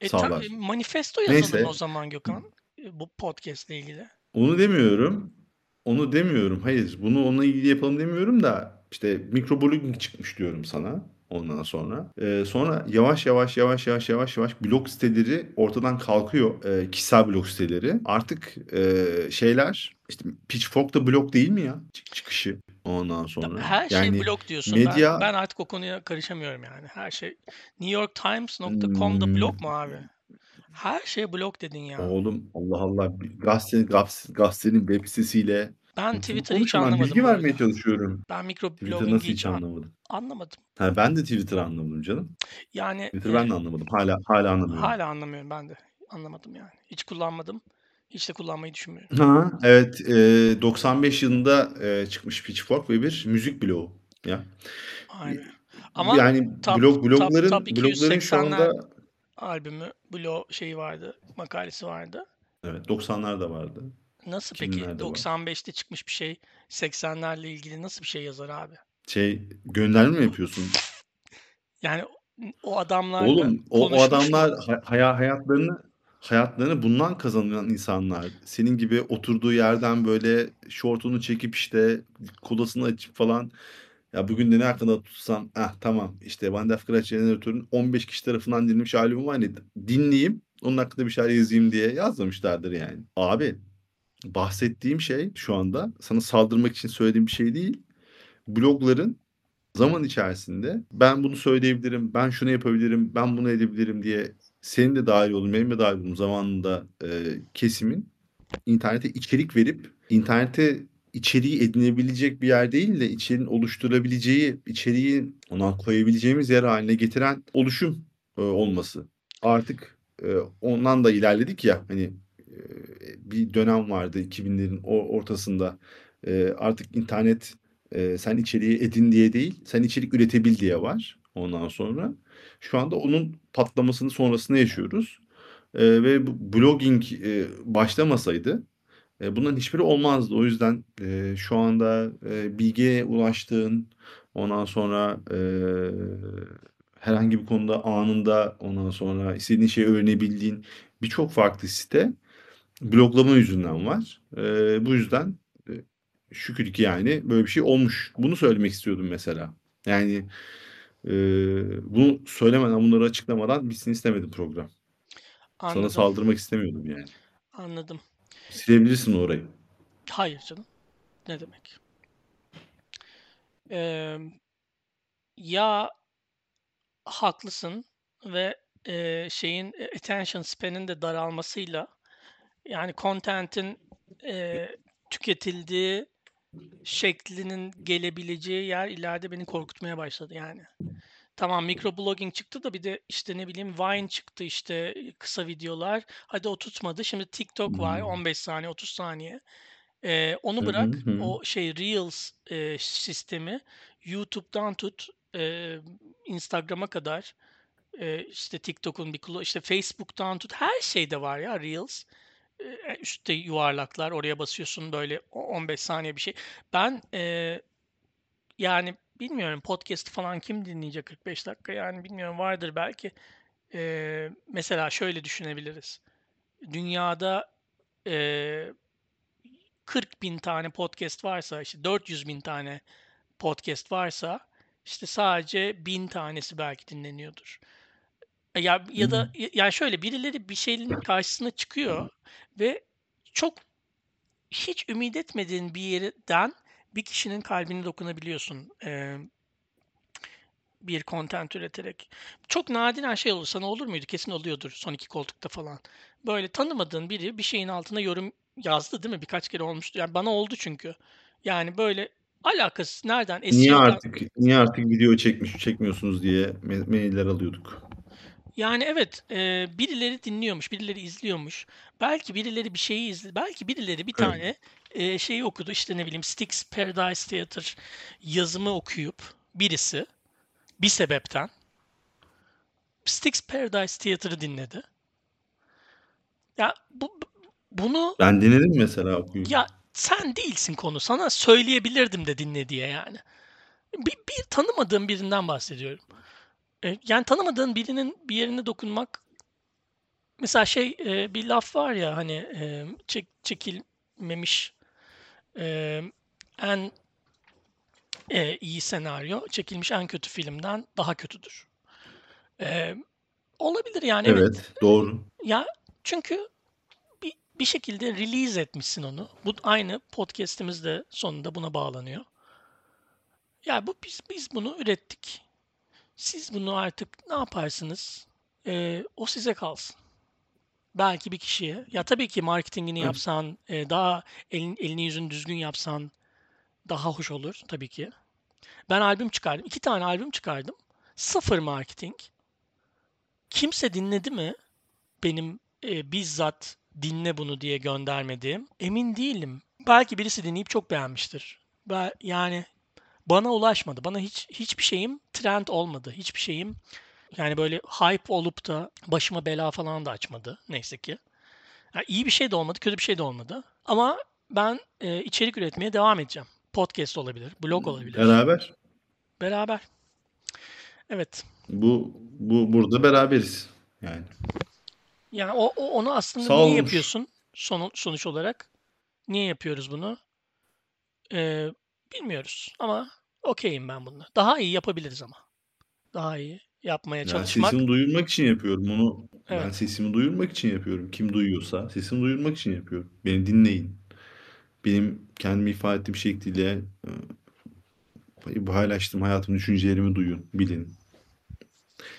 E, sağlar. e, manifesto yazalım Neyse. o zaman Gökhan. bu podcast'le ilgili? Onu demiyorum. Onu demiyorum. Hayır, bunu onunla ilgili yapalım demiyorum da işte mikroblogging çıkmış diyorum sana ondan sonra. Ee, sonra yavaş yavaş yavaş yavaş yavaş yavaş blog siteleri ortadan kalkıyor. Ee, kişisel blog siteleri. Artık e, şeyler işte Pitchfork da blog değil mi ya? Çık çıkışı ondan sonra. Her şey Yani blog diyorsun. medya Ben, ben artık o konuya karışamıyorum yani. Her şey New York Times.com'da Hmm, blog mu abi? Her şey blog dedin ya. oğlum Allah Allah bir gazetenin, gaz- gazetenin web sitesiyle Ben Twitter'ı hiç konuşuyorum. Ben anlamadım bilgi bu vermeye arada. çalışıyorum. Ben Twitter nasıl mikroblogging'i hiç hiç an- anlamadım. anlamadım. Ha, ben de Twitter'ı anlamadım canım. Yani Twitter e, ben de anlamadım. Hala hala anlamıyorum. hala anlamıyorum ben de. Anlamadım yani. Hiç kullanmadım. Hiç de kullanmayı düşünmüyorum. Ha, evet. e, 95 yılında e, çıkmış Pitchfork ve bir müzik bloğu. Ya. Aynen. Ama Yani top blog top blogların top blogların şu 280'ler anda albümü blog şeyi vardı, makalesi vardı. evet 90'lar vardı. Nasıl peki 2000'lerde var. 95'te çıkmış bir şey 80'lerle ilgili nasıl bir şey yazar abi? Şey gönderme mi yapıyorsun? <laughs> Yani o adamlarla Oğlum o, o adamlar hay- haya- hayatlarını hayatlarını bundan kazanan insanlar. Senin gibi oturduğu yerden böyle şortunu çekip işte kolasını açıp falan ya bugün de ne hakkında tutsam ah tamam işte Van der Graaf Jeneratör'ün 15 kişi tarafından dinlenmiş albümü var hani dinleyeyim onun hakkında bir şeyler yazayım diye yazmamışlardır yani. Abi bahsettiğim şey şu anda sana saldırmak için söylediğim bir şey değil. Blogların zaman içerisinde ben bunu söyleyebilirim, ben şunu yapabilirim, ben bunu edebilirim diye senin de dahil olduğun, benim de dahil olduğum zamanında e, kesimin internete içerik verip internete içeriği edinebilecek bir yer değil de içeriğin oluşturabileceği, içeriği ona koyabileceğimiz yer haline getiren oluşum e, olması. Artık e, ondan da ilerledik ya hani e, bir dönem vardı 2000'lerin o- ortasında E, artık internet e, sen içeriği edin diye değil, sen içerik üretebil diye var ondan sonra. Şu anda onun patlamasını sonrasında yaşıyoruz. E, ve bu blogging e, başlamasaydı e, bunların hiçbiri olmazdı. O yüzden e, şu anda e, bilgiye ulaştığın, ondan sonra e, herhangi bir konuda anında ondan sonra istediğin şeyi öğrenebildiğin birçok farklı site bloglama yüzünden var. E, bu yüzden e, şükür ki yani böyle bir şey olmuş. Bunu söylemek istiyordum mesela. Yani e, bunu söylemeden, bunları açıklamadan bitsin istemedim program. Sana Anladım. saldırmak istemiyordum yani. Anladım. Silebilirsin orayı. Hayır canım. Ne demek? Ee, ya haklısın ve e, şeyin attention span'in de daralmasıyla yani content'in e, tüketildiği şeklinin gelebileceği yer ileride beni korkutmaya başladı yani. Tamam microblogging çıktı da bir de işte ne bileyim Vine çıktı işte kısa videolar. Hadi o tutmadı. Şimdi TikTok var Hmm. 15 saniye 30 saniye. Ee, onu bırak hı hı. o şey Reels e, sistemi YouTube'dan tut e, Instagram'a kadar e, işte TikTok'un bir kulu işte Facebook'tan tut her şeyde var ya Reels. E, üstte yuvarlaklar oraya basıyorsun böyle o- 15 saniye bir şey. Ben e, yani bilmiyorum podcast falan kim dinleyecek 45 dakika yani bilmiyorum vardır belki. E, mesela şöyle düşünebiliriz. Dünyada e, 40 bin tane podcast varsa işte 400 bin tane podcast varsa işte sadece bin tanesi belki dinleniyordur. E, Ya ya da ya yani şöyle birileri bir şeyin karşısına çıkıyor ve çok hiç ümit etmediğin bir yerden bir kişinin kalbine dokunabiliyorsun e, bir content üreterek. Çok nadiren şey olur. Sana olur muydu? Kesin oluyordur son iki koltukta falan. Böyle tanımadığın biri bir şeyin altına yorum yazdı değil mi? Birkaç kere olmuştu. Yani bana oldu çünkü. Yani böyle alakasız nereden Niye SEO'dan artık niye artık video çekmiş çekmiyorsunuz diye mailler alıyorduk. Yani evet, eee, birileri dinliyormuş, birileri izliyormuş. Belki birileri bir şeyi izle, belki birileri bir Evet. tane eee, şeyi okudu. İşte ne bileyim Styx Paradise Theater yazımı okuyup birisi bir sebepten Styx Paradise Theater'ı dinledi. Ya bu bu- bunu Ben dinledim mesela okuyup. ya sen değilsin konu. Sana söyleyebilirdim de dinle diye yani. Bir, bir tanımadığım birinden bahsediyorum. E, yani tanımadığın birinin bir yerine dokunmak mesela şey e, bir laf var ya hani e, çek, çekilmemiş e, en e, iyi senaryo çekilmiş en kötü filmden daha kötüdür. E, olabilir yani evet. Evet, doğru. Ya çünkü bir, bir şekilde release etmişsin onu. Bu aynı podcast'imiz de sonunda buna bağlanıyor. Ya bu biz biz bunu ürettik. Siz bunu artık ne yaparsınız? Ee, o size kalsın. Belki bir kişiye. Ya tabii ki marketingini yapsan, e, daha elin, elini yüzünü düzgün yapsan daha hoş olur tabii ki. Ben albüm çıkardım. iki tane albüm çıkardım. Sıfır marketing. Kimse dinledi mi? Benim e, bizzat dinle bunu diye göndermediğim. Emin değilim. Belki birisi dinleyip çok beğenmiştir. Ben, yani bana ulaşmadı. Bana hiç hiçbir şeyim trend olmadı. Hiçbir şeyim yani böyle hype olup da başıma bela falan da açmadı. Neyse ki. Yani iyi bir şey de olmadı, kötü bir şey de olmadı. Ama ben e, içerik üretmeye devam edeceğim. Podcast olabilir, blog olabilir. Beraber. Beraber. Evet. Bu bu burada beraberiz. Yani. Yani o, o- onu aslında Sağ niye olun. yapıyorsun? Son, sonuç olarak niye yapıyoruz bunu? Ee, bilmiyoruz ama okeyim ben bununla. Daha iyi yapabiliriz ama. Daha iyi yapmaya Ben çalışmak. sesimi duyurmak için yapıyorum onu. Ben Evet. sesimi duyurmak için yapıyorum. Kim duyuyorsa sesimi duyurmak için yapıyorum. Beni dinleyin. Benim kendimi ifade ettiğim şekliyle e, paylaştığım hayatım düşüncelerimi duyun, bilin.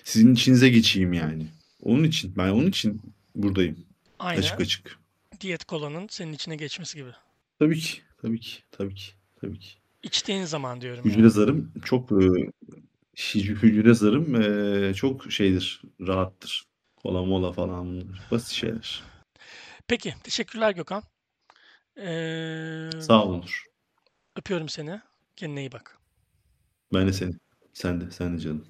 Sizin içinize geçeyim yani. Onun için ben onun için buradayım. Aynı Açık açık. diyet kolanın senin içine geçmesi gibi. Tabii ki, tabii ki, tabii ki, tabii ki. İçtiğin zaman diyorum Hücre yani. zarım çok e, hücre zarım e, çok şeydir, rahattır. Kola mola falan bunlar. Basit şeyler. Peki, teşekkürler Gökhan. Ee, Sağ ol Onur. öpüyorum seni. Kendine iyi bak. Ben de seni. Sen de, sen de canım.